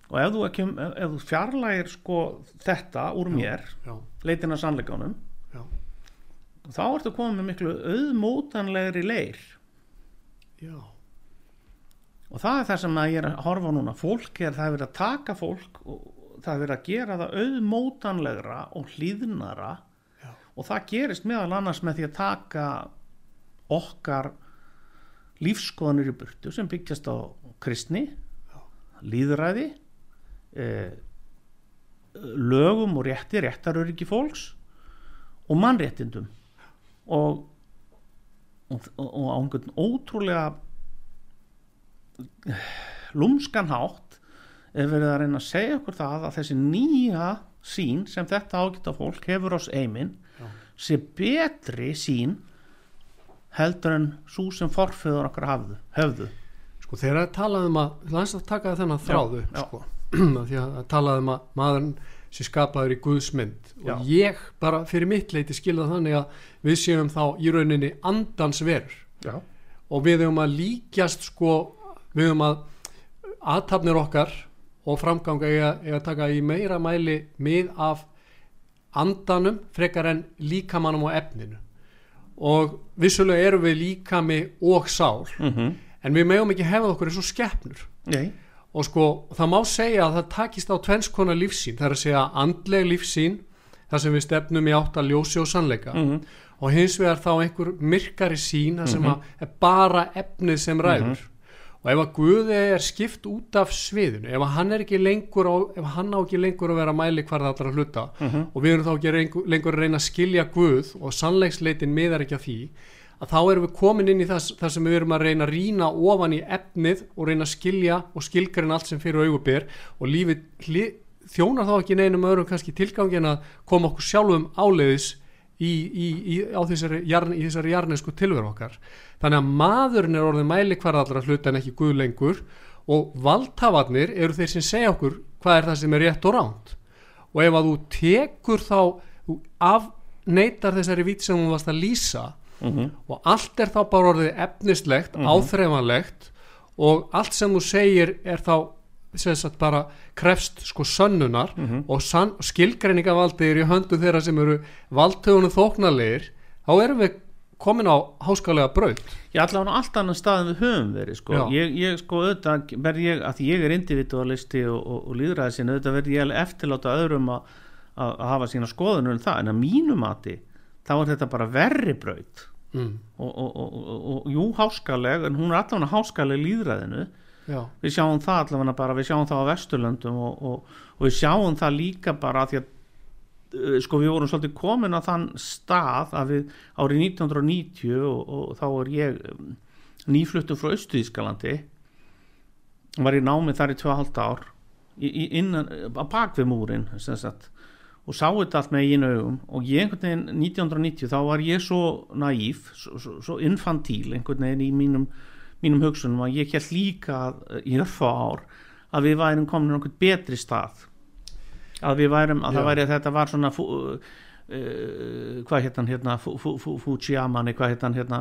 og ef þú, ekki, ef, ef þú fjarlægir sko þetta úr mér Já. leitin að sannleikanum Já. þá ertu komið með miklu auðmótanlegri leir Já. og það er það sem að ég er að horfa núna fólk er það er verið að taka fólk og það er verið að gera það auðmótanlegra og hlýðnara og það gerist meðal annars með því að taka okkar lífskoðanir í burtu sem byggjast á kristni líðræði eh, lögum og rétti réttaröryggi fólks og mannréttindum. Og og, og, á einhvern ótrúlega lúmskan hátt er verið að reyna að segja okkur það að þessi nýja sín sem þetta ágæta fólk hefur ás eimin sé betri sín heldur en svo sem forföður okkar hafðu, höfðu Sko þegar að talaði um að, það er að taka þennan þráðu já. sko, að því að talaði um að maðurinn sé skapaður í Guðs mynd og Já. ég bara fyrir mitt leiti skilða þannig að við séum þá í rauninni andans verur Já. og við höfum að líkjast sko, við höfum að aðtapnir okkar og framganga eiga að taka í meira mæli mið af andanum frekar en líkamannum og efninu og vissulega erum við líkami og sál. Mm en við megum ekki hefða okkur eins og skeppnur Nei, og sko það má segja að það takist á tvennskona lífsín, það er að segja andleg lífsín þar sem við stefnum í átt að ljósi og sannleika. Mhm. og hins vegar þá einhver myrkari sín þar sem að er bara efnið sem ræður og ef að Guði er skipt út af sviðinu, ef hann er ekki lengur á, ef hann á ekki lengur að vera mæli hvar það allra hluta og við erum þá ekki lengur, lengur að reyna að skilja Guð og sannleiksleitin miðar ekki að því að þá erum við komin inn í það, það sem við erum að reyna að rýna ofan í efnið og reyna að skilja og skilgreina allt sem fyrir augubyr og lífið þjónar þá ekki neinum öðrum kannski tilgangin að koma okkur sjálfum áleiðis í, í, í, á þessari, í þessari jarnesku tilveru okkar. Þannig að maðurinn er orðin mæli hvar allra hluta en ekki guð lengur og valdhafarnir eru þeir sem segja okkur hvað er það sem er rétt og ránt og ef að þú tekur þá þú afneitar þessari vít sem þú varst að lýsa Mhm. og allt er þá bara orðið efnislegt, áþreifanlegt og allt sem þú segir er þá sagt bara krefst sko sönnunar og sann, skilgreiningavaldið er í höndu þeirra sem eru valdtögunum þóknarlegir þá erum við komin á háskalega braut. Ég ætla á allt annan stað en við höfum verið sko. Ég, ég sko auðvitað verð ég, að ég er individualisti og, og, og líðræði sinni, auðvitað verð ég eftirláta öðrum að, hafa sína skoðunum um það, en að mínu mati þá er þetta bara verri braut. Mm. og, og, og, og, og jú háskaleg, en hún er allavega háskaleg líðræðinu Já, við sjáum það allavega bara, við sjáum það á Vesturlöndum og, og, og við sjáum það líka bara af því að uh, sko við vorum svolítið komin á þann stað að við árið 1990 og, og þá er ég um, nýfluttur frá Östuðískalandi var í námi þar í 2,5 ár í, í, innan, að bak við múrin sagt og sá þetta allt með einu augum. Og ég einhvern veginn 1990 þá var ég svo naív, svo, svo, svo infantíl einhvern veginn í mínum, mínum hugsunum að ég held líka í örfa ár að við værum komin á einhvern betri stað. Að við værum, að Já. það væri að þetta var svona fú, uh, hvað hétt hann hérna Fu- Fu- Fu- Fujiyama, nei hvað hétt hann hérna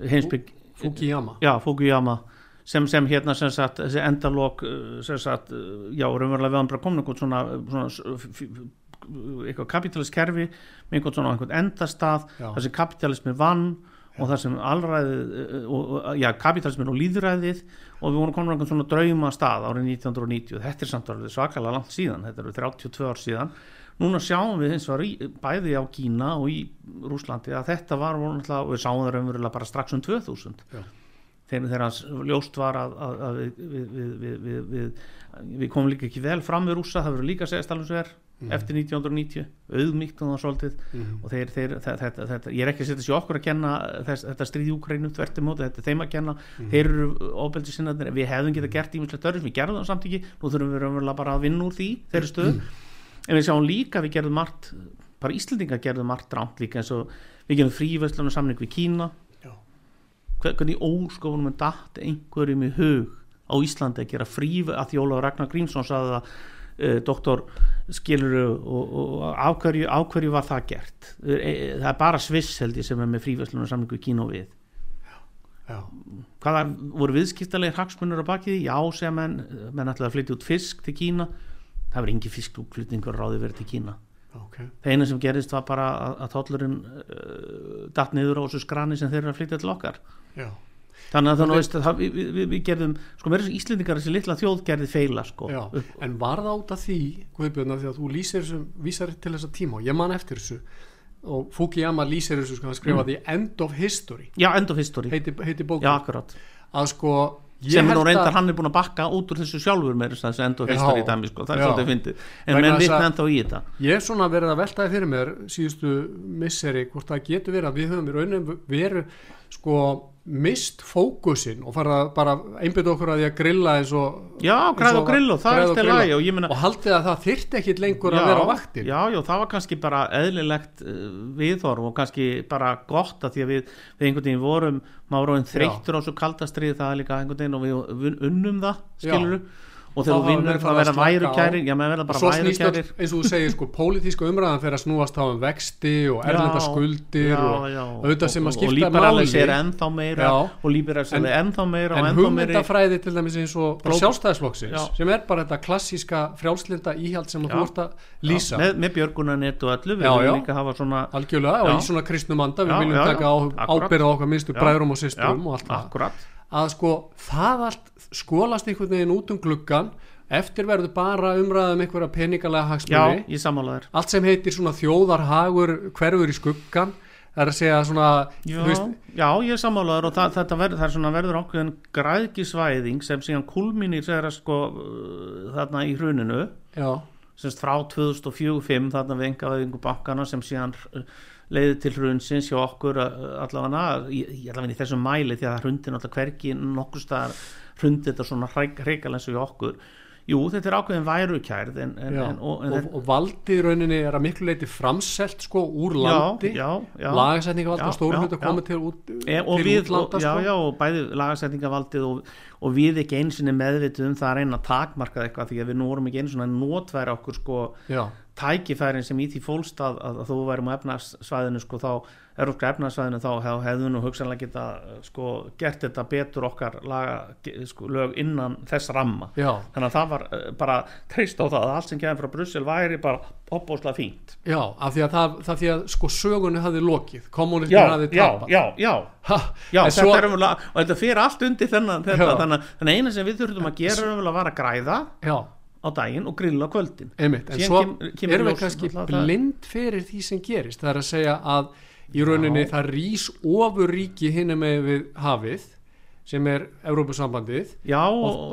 heimsbygg Fukuyama já, Fukuyama sem, sem hérna sem sagt, þessi endalók uh, sem sagt, uh, já, raunverulega við hann bara komin einhvern svona, svona eitthvað kapitalist kerfi með einhvern svona einhvern endastað. Sem kapitalismi vann og þar sem allræðið uh, og, já, kapitalismin og líðræðið og við vorum komin á einhvern svona drauma stað árið 1990, þetta er samt alveg svakalega langt síðan, þetta eru 32 ár síðan. Núna sjáum við eins og bæði á Kína og í Rúslandi að þetta var náttúrulega, og við sáum það raunverulega bara strax um 2000 Já. þegar hans ljóst var að, að, að við, við, við, við, við, við, við komum líka ekki vel fram við rússa, það verður líka segja stælum svo er Mhm. eftir 1990, auðmíkt og svolítið Mhm. og þeir, þeir, þetta, þetta, ég er ekki að setja sér okkur að kenna þess, þetta stríði Úkrænu þvertimóti, þetta er þeim að kenna Mhm. þeir eru ofbeldi sinnaðir, við hefðum getað gert ímislegt öðru, við gerðum það samt ekki nú þurfum við raunverulega bara að vinna úr því þeirri stöðu, en við sjáum líka við gerðum margt, bara Íslendingar gerðum margt rámt líka eins og við gerum fríverslunum samning við Kína Já. Hver- hvernig óskofunum en datt einhverjum í hug á Íslandi að gera frí að því Ólafur Ragnar Grímsson sagði að uh, doktor skilur og, og á, hverju, á hverju var það gert? E, það er bara Sviss held ég sem er með fríverslunum samningu í Kína og við. Já. hvaða voru viðskiptalegir hagsmunur á bakið já sem menn, menn ætlaði að flytja út fisk til Kína. Það var engi fiskútflutningur ráði verið til Kína. Ok. Það eina sem gerist var bara að, að tollurinn uh, datt niður á þessu skrani sem þeir eru að flytja til okkar. Já. Þannig að þannig að það, við, við, við gerðum sko mér er þessi Íslendingar þessi litla þjóð gerði feila sko. Já. en var það út af því Guðbjörn af því að þú lýsir þessu vísar til þessa tíma og ég man eftir þessu og Fukuyama lýsir þessu sko hann skrifaði mm. End of History. Já, end of history. Heiti, heiti já, akkurat. Að sko sem nú reyndar að- hann er búin að bakka út úr þessu sjálfur með þessu end of Já. history dæmi sko, það er svolítið fyndið. En Vegna menn vitna að- ennþá í þetta. Ég er svona verið að veltaði fyrir mér síðustu misseri hvort það getur verið að við höfum í rauninni verið sko mist fókusin og fara bara einbytta okkur að því að grilla eins og já, græð og grill og það er alltaf lægi og og haldið að það þyrfti ekkit lengur að vera á vaktin já, já, það var kannski bara eðlilegt uh, viðhorf og kannski bara gott að því að við, við einhvern veginn vorum vorum þreyttur á svo kaldastrið það er líka einhvern veginn og við unnum það skilur og þegar þú vinnur það verða værukærir já, maður verða og bara værukærir. eins og þú segir sko pólitíska umræðan fyrir að snúast á um vexti og erlenda Já, skuldir já, og auðvitað sem að og skipta líberalis er máli ennþá meira Já. og líberalis En- er ennþá meira en og meira hugmyndafræði til dæmis eins og sjálfstæðisflokksins Já. sem er bara þetta klassíska frjálslinda íhald sem þú ert að lýsa. Með, með björgunarnet og öllu við viljum líka hafa svona algjörlega og í svona kristnum anda við viljum taka ábyrða okkar minnstu bræðrum og systrum og allt það. að sko það allt skólast einhvern veginn út um gluggan eftir verður bara umræðum einhverja peningalega já, hagsmunni ég sammála þér. Allt sem heitir svona þjóðarhagur hverfur í skuggan það er að segja svona Já, veist, já, ég sammálaður og það, verður, það er svona verður ákveðin græðkisvæðing sem síðan kulminir þegar sko uh, þarna í hruninu. Já, semst frá 2004-05 þarna við engavæðingu bankana sem síðan uh, leiði til hrunsins hjá okkur allavega, allavega í þessum mæli því að hrundi náttúrulega hvergi nokkur staðar hrundi þetta svona hreikal eins og hjá okkur Jú, þetta er ákveðin værukærð en, en, en, og, en og, og valdið í rauninni er að miklu leiti framselt sko úr landi já, já, já. lagasetningavald Já, og hluta já. komið til, út, E, og til við, útlanda og, já, sko. já, og bæði lagasetningavaldið og, og við ekki einu sinni meðvitið um það að reyna að takmarka eitthvað því að við nú vorum ekki einu sinni að notværa okkur sko já, tækifærin sem í því fólst að, að, að þú værum á efnarsvæðinu sko þá, erópska efnarsvæðinu þá hef, hefðu nú hugsanlega geta sko gert þetta betur okkar laga, sko, lög innan þess ramma. Já, þannig að það var uh, bara treyst á það að allt sem kemur frá Brussel væri bara opbóðslega fínt. Já, af því að það, það því að sko sögunni hafði lokið kommunistin hafði já, tapað. já, já. Ha, Já, þetta svo- er umlega, og þetta fyrir allt undir þennan, þetta, þannig, að- eina sem við þurfum að gera er að vara að græða. Já, á daginn og grilla á kvöldin. Einmitt, en Síðan svo kem- erum við kannski blind fyrir því sem gerist. Það er að segja að í rauninni Já. það rís ofur ríki hinum með við hafið sem er Evrópusambandið. Já,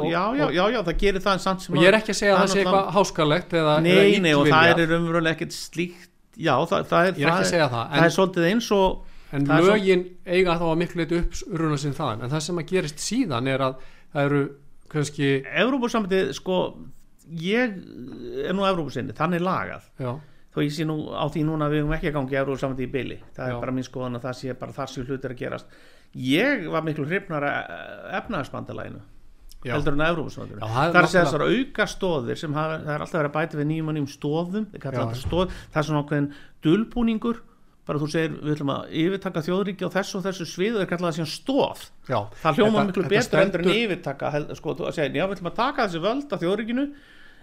já, já, já, já, það gerir það samt sem og ég er ekki að segja að það sé eitthvað háskalegt Nei, nei, og það er umverulega ekkert slíkt. Já, það, það er ég er ekki að segja það það en, er svolítið eins og en lögin eiga þá að miklu leiti upp runa sinn þaðan. En það sem að gerist síðan er að það eru kannski Evrópusambandið sko ég er nú Evrópusinni, þannig lagað. Já, þó ég sé nú á því núna að við höfum ekki að gangi Evrópusambandið í byli, það Já. er bara mín skoðan að það sé bara þar sem hlutir að gerast. Ég var miklu hrifnar efnaðarsbandalæginu já, heldur en að Evrópusambandinu Já, það er það að þessar auka stóðir sem hafa, það er alltaf verið að bæta við nýjum og nýjum stóðum þetta stóð, það er svona ákveðin dulbúningur bara þú segir við ætlum að yfirtaka þjóðríki á þessu og þessu svið og þeir kalla það síðan stóð já. Það hljóma miklu betur endur en yfirtaka sko, að segja, já við ætlum að taka þessi völd af þjóðríkinu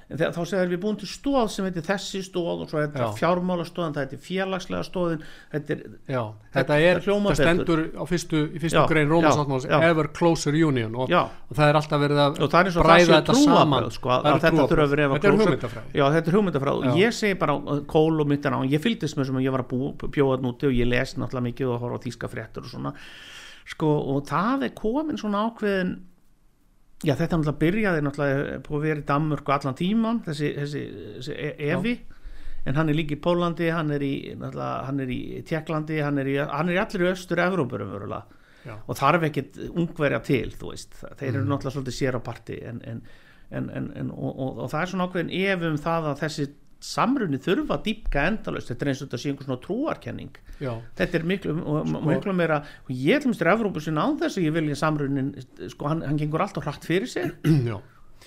en þá segir við búin til stóð sem heitir þessi stóð og svo heitir Já. fjármála stóðin, það heitir félagslega stóðin þetta er, Já, Þetta er, það stendur á fyrstu, í fyrstu Já, grein Rómasáttmáls. Ever Closer Union og, og það er alltaf verið að og og bræða þetta saman. sko, að, að þetta Þetta er hugmyndafræði. Já þetta er hugmyndafræð og ég segi bara uh, kól og myndan á. Ég fylgdist með sem ég var að bjóða núti og ég les náttúrulega mikið og horfa á þýska fréttur og svona. Sko og það er komin svona ákveðin já þetta náttúrulega byrjaði náttúrulega på að vera í Danmörku allan tíman þessi, þessi, þessi e- Evi. En hann er líka í Pólandi, hann er í hann er í Tjekklandi hann er í, hann er í allir östur Evrópurum og þarf ekkit ungverja til veist, þeir eru Mhm. náttúrulega svolítið sér á parti en, en, en, og, og, og það er svona ákveðin ef um það að þessi samrunni þurfa að dýpka endalaust, þetta er eins og þetta sé einhver svona trúarkenning. Já, þetta er miklu, Sko- miklu meira og ég til mistur Evrópu sinna án þess að ég vilja samrunnin, sko hann, hann gengur alltaf hratt fyrir sig. Já,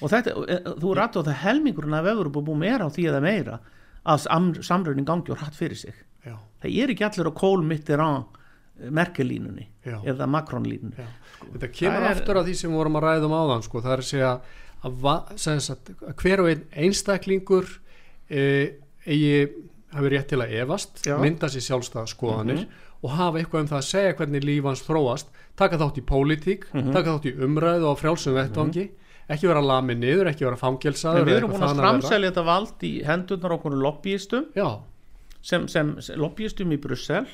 og þetta, e, þú er á það helmingurinn af Evrópu búið meira á því að það meira að sam- samrunnin gangi hratt fyrir sig. Já, það er ekki allir á kól mittir á Merkel-línunni já, eða Macron-línunni. Já. Þetta kemur er- aftur að því sem vorum að ræða um áðan sko. það er að segja að, sagt, að hver og einn einstaklingur eigi hafi rétt til að efast Já. mynda sér sjálfstæða skoðanir Mhm. og hafa eitthvað um það að segja hvernig líf hans þróast taka þátt í pólitík, Mhm. taka þátt í umræðu á frjálsum vettvangi ekki vera lamin niður, ekki vera fangelsaður við erum búin að framselja þetta vald í hendurnar okkur lobbyistum sem, sem, sem lobbyistum í Brussel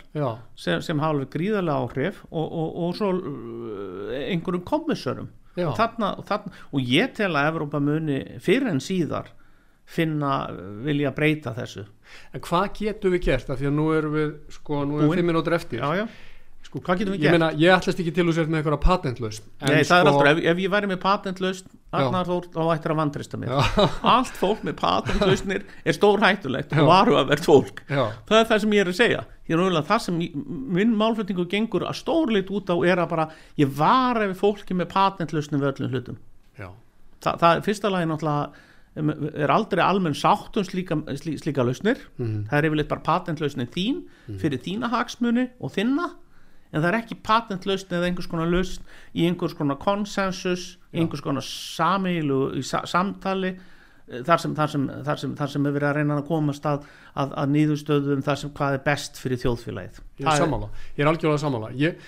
sem, sem hafa alveg gríðarlega áhrif og, og, og svo uh, einhverjum kommissurum já. og, þarna, og, þarna, og ég tel að Evrópa muni fyrir en síðar finna, vilja breyta þessu En hvað getum við gert? Af því að nú erum við, sko, nú erum Búin. fimm minútur eftir. já, já. Sko, hvað getum við ég gert? meina, ég ætlast ekki til að sér með eitthvað patentlaust. Nei, það er alltaf, ef, ef ég væri með patentlaust Arnar Þór, þá ættir að vantrista mér Já, allt fólk með patentlausnir er stór hættulegt Já. og varu að verð fólk já, það er það sem ég er að segja ég er náttúrulega það sem ég, minn málflutningu gengur að stórleitt út á er að bara ég var ef fólki með patentlausnum við öllum hlutum Þa, það er fyrsta lagi náttúrulega er aldrei almenn sátt um slíka, slí, slíka lausnir mhm, það er yfirleitt bara patentlausnin þín fyrir þína hagsmuni og þinna en það er ekki patentlausn eða einhvers konar lausn í einhvers konar konsensus Já. einhvers konar samilu sa samtali eh, þar sem, þar, sem, þar, sem, þar sem er verið að reyna að komast að, að, að niðurstöðum þar sem hvað er best fyrir þjóðfélagið ég Það er sammála. Ég er algjörlega sammála. Ég,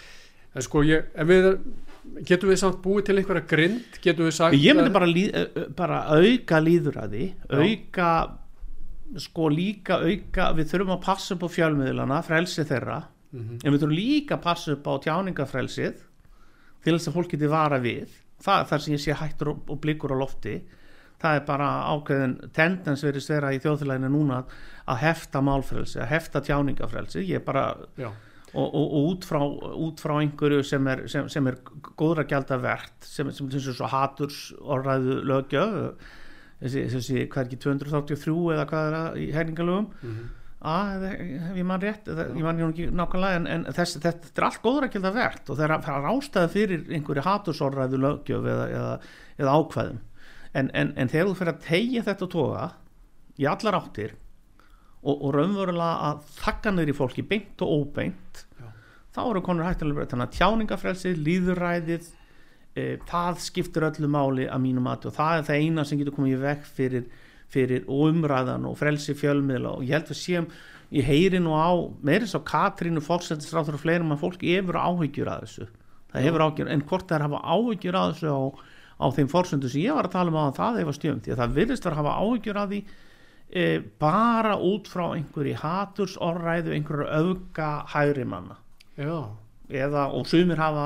sko, ég, ef við, getum við samt búið til einhverja grind, getum við sagt... ég myndi að- bara, líð, ö- ö- bara auka líðuræði auka sko líka auka við þurfum að passa upp á fjölmiðlana frelsi þeirra. Mhm, en við þurfum líka að passa upp á tjáningafrelsið til þess að fólk geti vara við. Það þar sem ég sé hættur og, og blikur á lofti. Það er bara ákveðin tendens verið vera í þjóðfélaginu núna að hefta málfrelsi, að hefta tjáningafrelsi ég er bara Já, og, og, og út, frá, út frá einhverju sem er, sem, sem er góðra gælda verkt sem, sem svo haturs orðræðu lögjöf þessi, þessi, hvað er ekki 283 eða hvað er það í herningalögum mhm, að ef ég man rétt eða, ég man ekki nákvæmlega en, en þess, þetta, er allt góðra gælda verkt og það er, er ástæða fyrir einhverju hatursorðræðu lögjöf eða, eða, eða ákvæðum. En, en, en þegar þú fyrir að tegja þetta toga í allar áttir og, og raunverulega að þakka niður í fólki beint og óbeint Já. þá eru konur hættilega breytt þannig að tjáningafrelsið, líðuræðið e, það skiptir öllu máli að mínu mati og það er það eina sem getur komið í veg fyrir, fyrir umræðan og frelsi fjölmiðla og ég held að séum ég heyri nú á, meirins á Katrínu fórsættisráður og fleirum að fólk hefur áhyggjur að þessu. Það hefur áhyggjur, en hvort það er að hafa áhyggjur að þessu á, á þeim fórsöndu sem ég var að tala um á það hefur stjöfum, því að það virðist að hafa áhyggjur að því e, bara út frá einhverju hatursorræðu einhverju auka hægri manna. Já, eða, og sumir hafa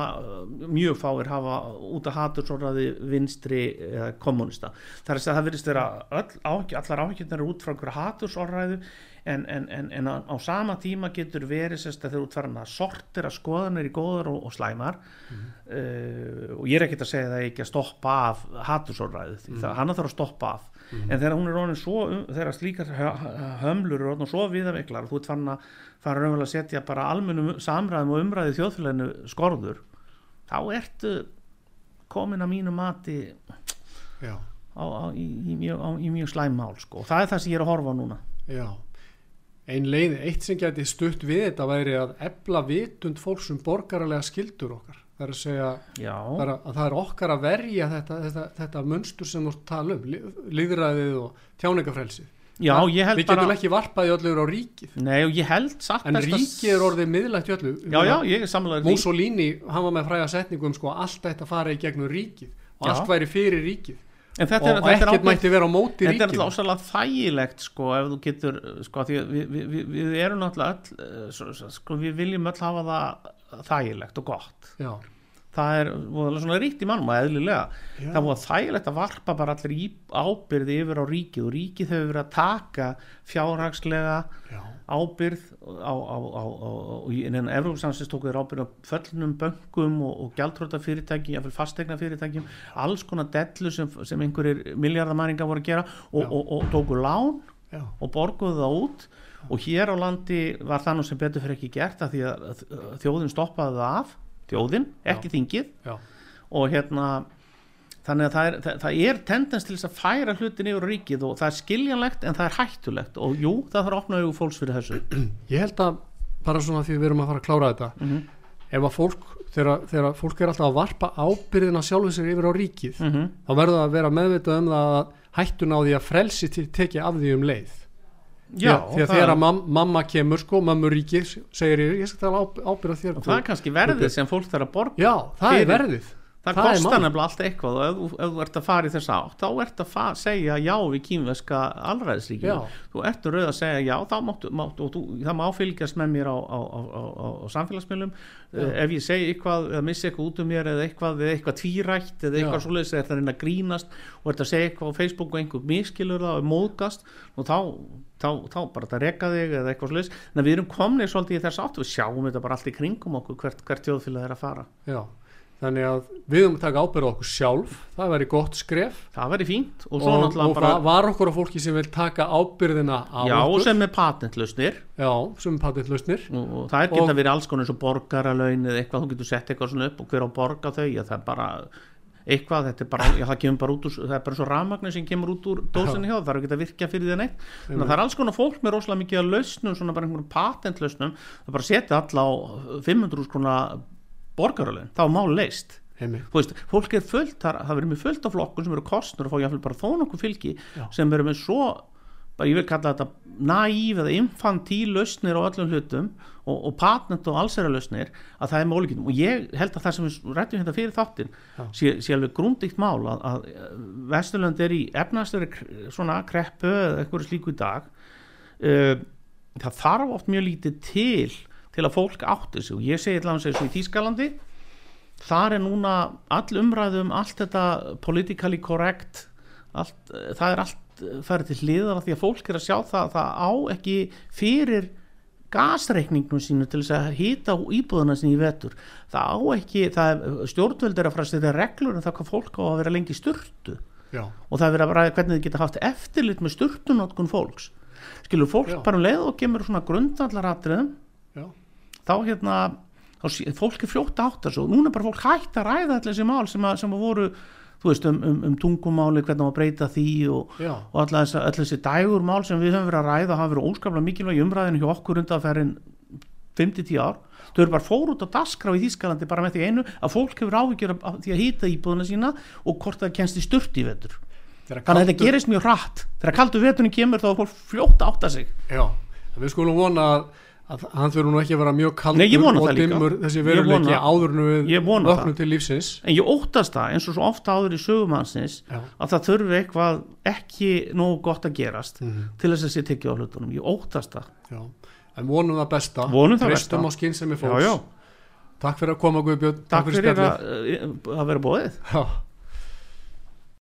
mjög fáir hafa út af hatursorræði vinstri eða kommunista það er að það virðist vera öll allar áhyggjurnar eru út frá einhverju hatursorræðu en, en, en, en á, á sama tíma getur verið sérst að þeir út farin að skoðanir í góðar og, og slæmar. Uh, og ég er ekkert að segja það ekki að stoppa af hattusorræðu því það hann þarf að stoppa af en þegar hún er orðin svo um, þegar slíkar hö- hömlur eru orðin svo viðaveiklar og þú ert farin að fara raunverulega að setja bara almennum samræðum og umræði þjóðfélaginu skorður þá ertu komin að mínu mati á, á, í, í, mjög, á, í mjög slæm mál sko. og það er það sem ég er að horfa núna. Já. Ein leið, eitt sem geti stutt við þetta væri að ebla vitund fólks um borgaralega skildur okkar það er að segja það er, að það er okkar að verja þetta, þetta, þetta munstur sem þú ert að tala um lí- líðræðið og tjáningafrelsið já ég held við getum bara ekki varpaði öllur á ríkið. Nei og ég held satt en best að- ríkið er orðið miðlægt í öllu. Já já ég er samlega rík Mussolini, hann var með fræga setningu um sko allt þetta fara í gegnum ríkið og Já. allt væri fyrir ríkið. En þetta og er, er ekkert ákveð- mætti vera á móti Þetta er ríkið alltaf ósæðlega þægilegt sko ef þú getur sko því við, við, við, við erum náttúrulega öll eh, sko við viljum öll hafa það þægilegt og gott. Já, það er svona ríkt í mannum og eðlilega. Já. það var þægilegt að varpa bara allir ábyrði yfir á ríkið og ríkið hefur verið að taka fjárhagslega já, ábyrð á, á, á, í innan Evrópsansins tóku þeir ábyrð á föllnum bönkum og, og gjaldróta fyrirtæki, jáfnvel fastegna fyrirtækjum alls konar dellu sem, sem einhverjir miljardamæringar voru að gera og, og, og, tóku lán og borguðu það út og hér á landi var það nú sem betur fyrir ekki gert að því að þjóðin stoppaði það af þjóðin, ekki þingið. Já, og hérna þannig að það er, það, það er tendens til þess að færa hlutin yfir ríkið og það er skiljanlegt en það er hættulegt. Og jú, það þarf að opna augu fólks fyrir þessu. Ég held að bara svona því við erum að fara að klára þetta Mhm. ef að fólk, þegar, þegar fólk er alltaf að varpa ábyrðina sjálfur sér yfir á ríkið mm -hmm. þá verður það að vera meðvitað um það að hættun á því að frelsi til tekja af því um leið Já, því að, því að að mam, mamma kemur sko, mamma ríkir segir ég, ég skal tala ábyrða þér og það er kannski verðið sem fólk þarf að borga já, það fyrir- er verðið. Það, það er kostar nefnilega alltaf eitthvað og ef, ef þú ert að fara í þess átt þá ert að fa- segja já við kýmveska allræðisríkjum, Já. þú ert rauð að segja já, þá máttu, máttu og þú, það má fylgjast með mér á, á, á, á, samfélagsmiðlum. Uh, ef ég segi eitthvað eða missi eitthvað út um mér eða eitthvað, eða eitthvað tvírætt eða eitthvað svoleiðis eða það reyna að grínast og ert að segja eitthvað á Facebook og einhver miskilur það og móðgast og þá, þá, þá bara þetta reka þig eða eitthvað svoleiðis. En við erum komnið svolítið í þess átt við sjáum þetta bara allt í kringum okkur hvert, hvert þjóðfélag er að fara. Já. þannig að við höfum að taka ábyrða okkur sjálf það væri gott skref. Það væri fínt og og, og, bara va- var okkur á fólki sem vil taka ábyrðina á Já, okkur. sem er patentlausnir. Já, sem patentlausnir. Og, og það er geta Og- verið alls konar eins og borgaralaun eða eitthvað, þú getur sett eitthvað svona upp og hver á að borga þau, já það er bara eitthvað, þetta er bara, já það kemur bara út úr það er bara svo rafmagnir sem kemur út úr dósinni hjá það er ekki að virkja fyrir því neitt. Þannig að það er alls konar fólk með rosalega mikið að lausnum svona bara einhverjum patentlausnum það bara setja alla á 500 skona borgaralaun, þá er mál leist heimi þú veist, fólk er fullt, það, það verður með fullt af flokkun sem eru kostnur og fá jáfnvel bara þó nokkuð fylgi Já. sem eru með svo bara ég vil kalla þetta naív eða infantíl lausnir á öllum hlutum og, og patent og allsera lausnir að það er mólíkinn og ég held að það sem við rættum hérna fyrir þáttin sé, sé alveg grúndíkt mál að, að Vesturlönd er í efnastöri svona kreppu eða eitthvað slíku í dag. Uh, það þarf oft mjög lítið til til að fólk átti sig. Og ég segi allavega eins og í Þýskalandi þar er núna all umræðu um allt þetta politically correct allt, eh, það er allt eh, farið til hliðar því að fólk er að sjá það það á ekki fyrir gasreikningnum sínu til þess að hýta íbúðuna sinni í vetur. Það á ekki, það er, stjórnvöld er að fara að setja reglur um það hvað fólk á að vera lengi sturtu. Já, og það er að ræða hvernig þið geta haft eftirlit með sturtunótkun fólks. Skilur fólk Já. bara um leið og kemur svona grundvallaratriðum já, þá hérna fólk er fljótt átt þessu og núna bara fólk hægt að ræða allir þessi mál sem, að, sem að voru þú veist um, um, um tungumáli hvernig að breyta því og, og allir þessi, allir þessi dægur mál sem við höfum verið að ræða hafa verið óskaplega mikilvæg í umræðinu hjá okkur undanferðin 5-10 ár. Þau eru bara fór út á dasgrá í Þýskalandi bara með því einu að fólk hefur áhyggjur því að hýta íbúðuna sína og hvort það kennst í sturt í vetur. Þegar þannig að þetta gerist mjög hratt. Þegar kaldu veturinn kemur þá er fólk fljótt að átta sig. Já, við skulum vona að, að hann þurfa nú ekki að vera mjög kaldur og dimmur þessi veruleiki vona- áður en við Ég vona vöknum það. til lífsins. En ég óttast það eins og svo ofta áður í sögumannsins já, að það þurfi eitthvað ekki nógu gott að gerast mhm, til þess að sé tekið á hlutunum. Ég óttast það. Já. En vonum það besta. Besta. á skynsemi fólks já. takk fyrir að koma Guðbjörn. Takk fyrir spjallið. að, að vera bóðið já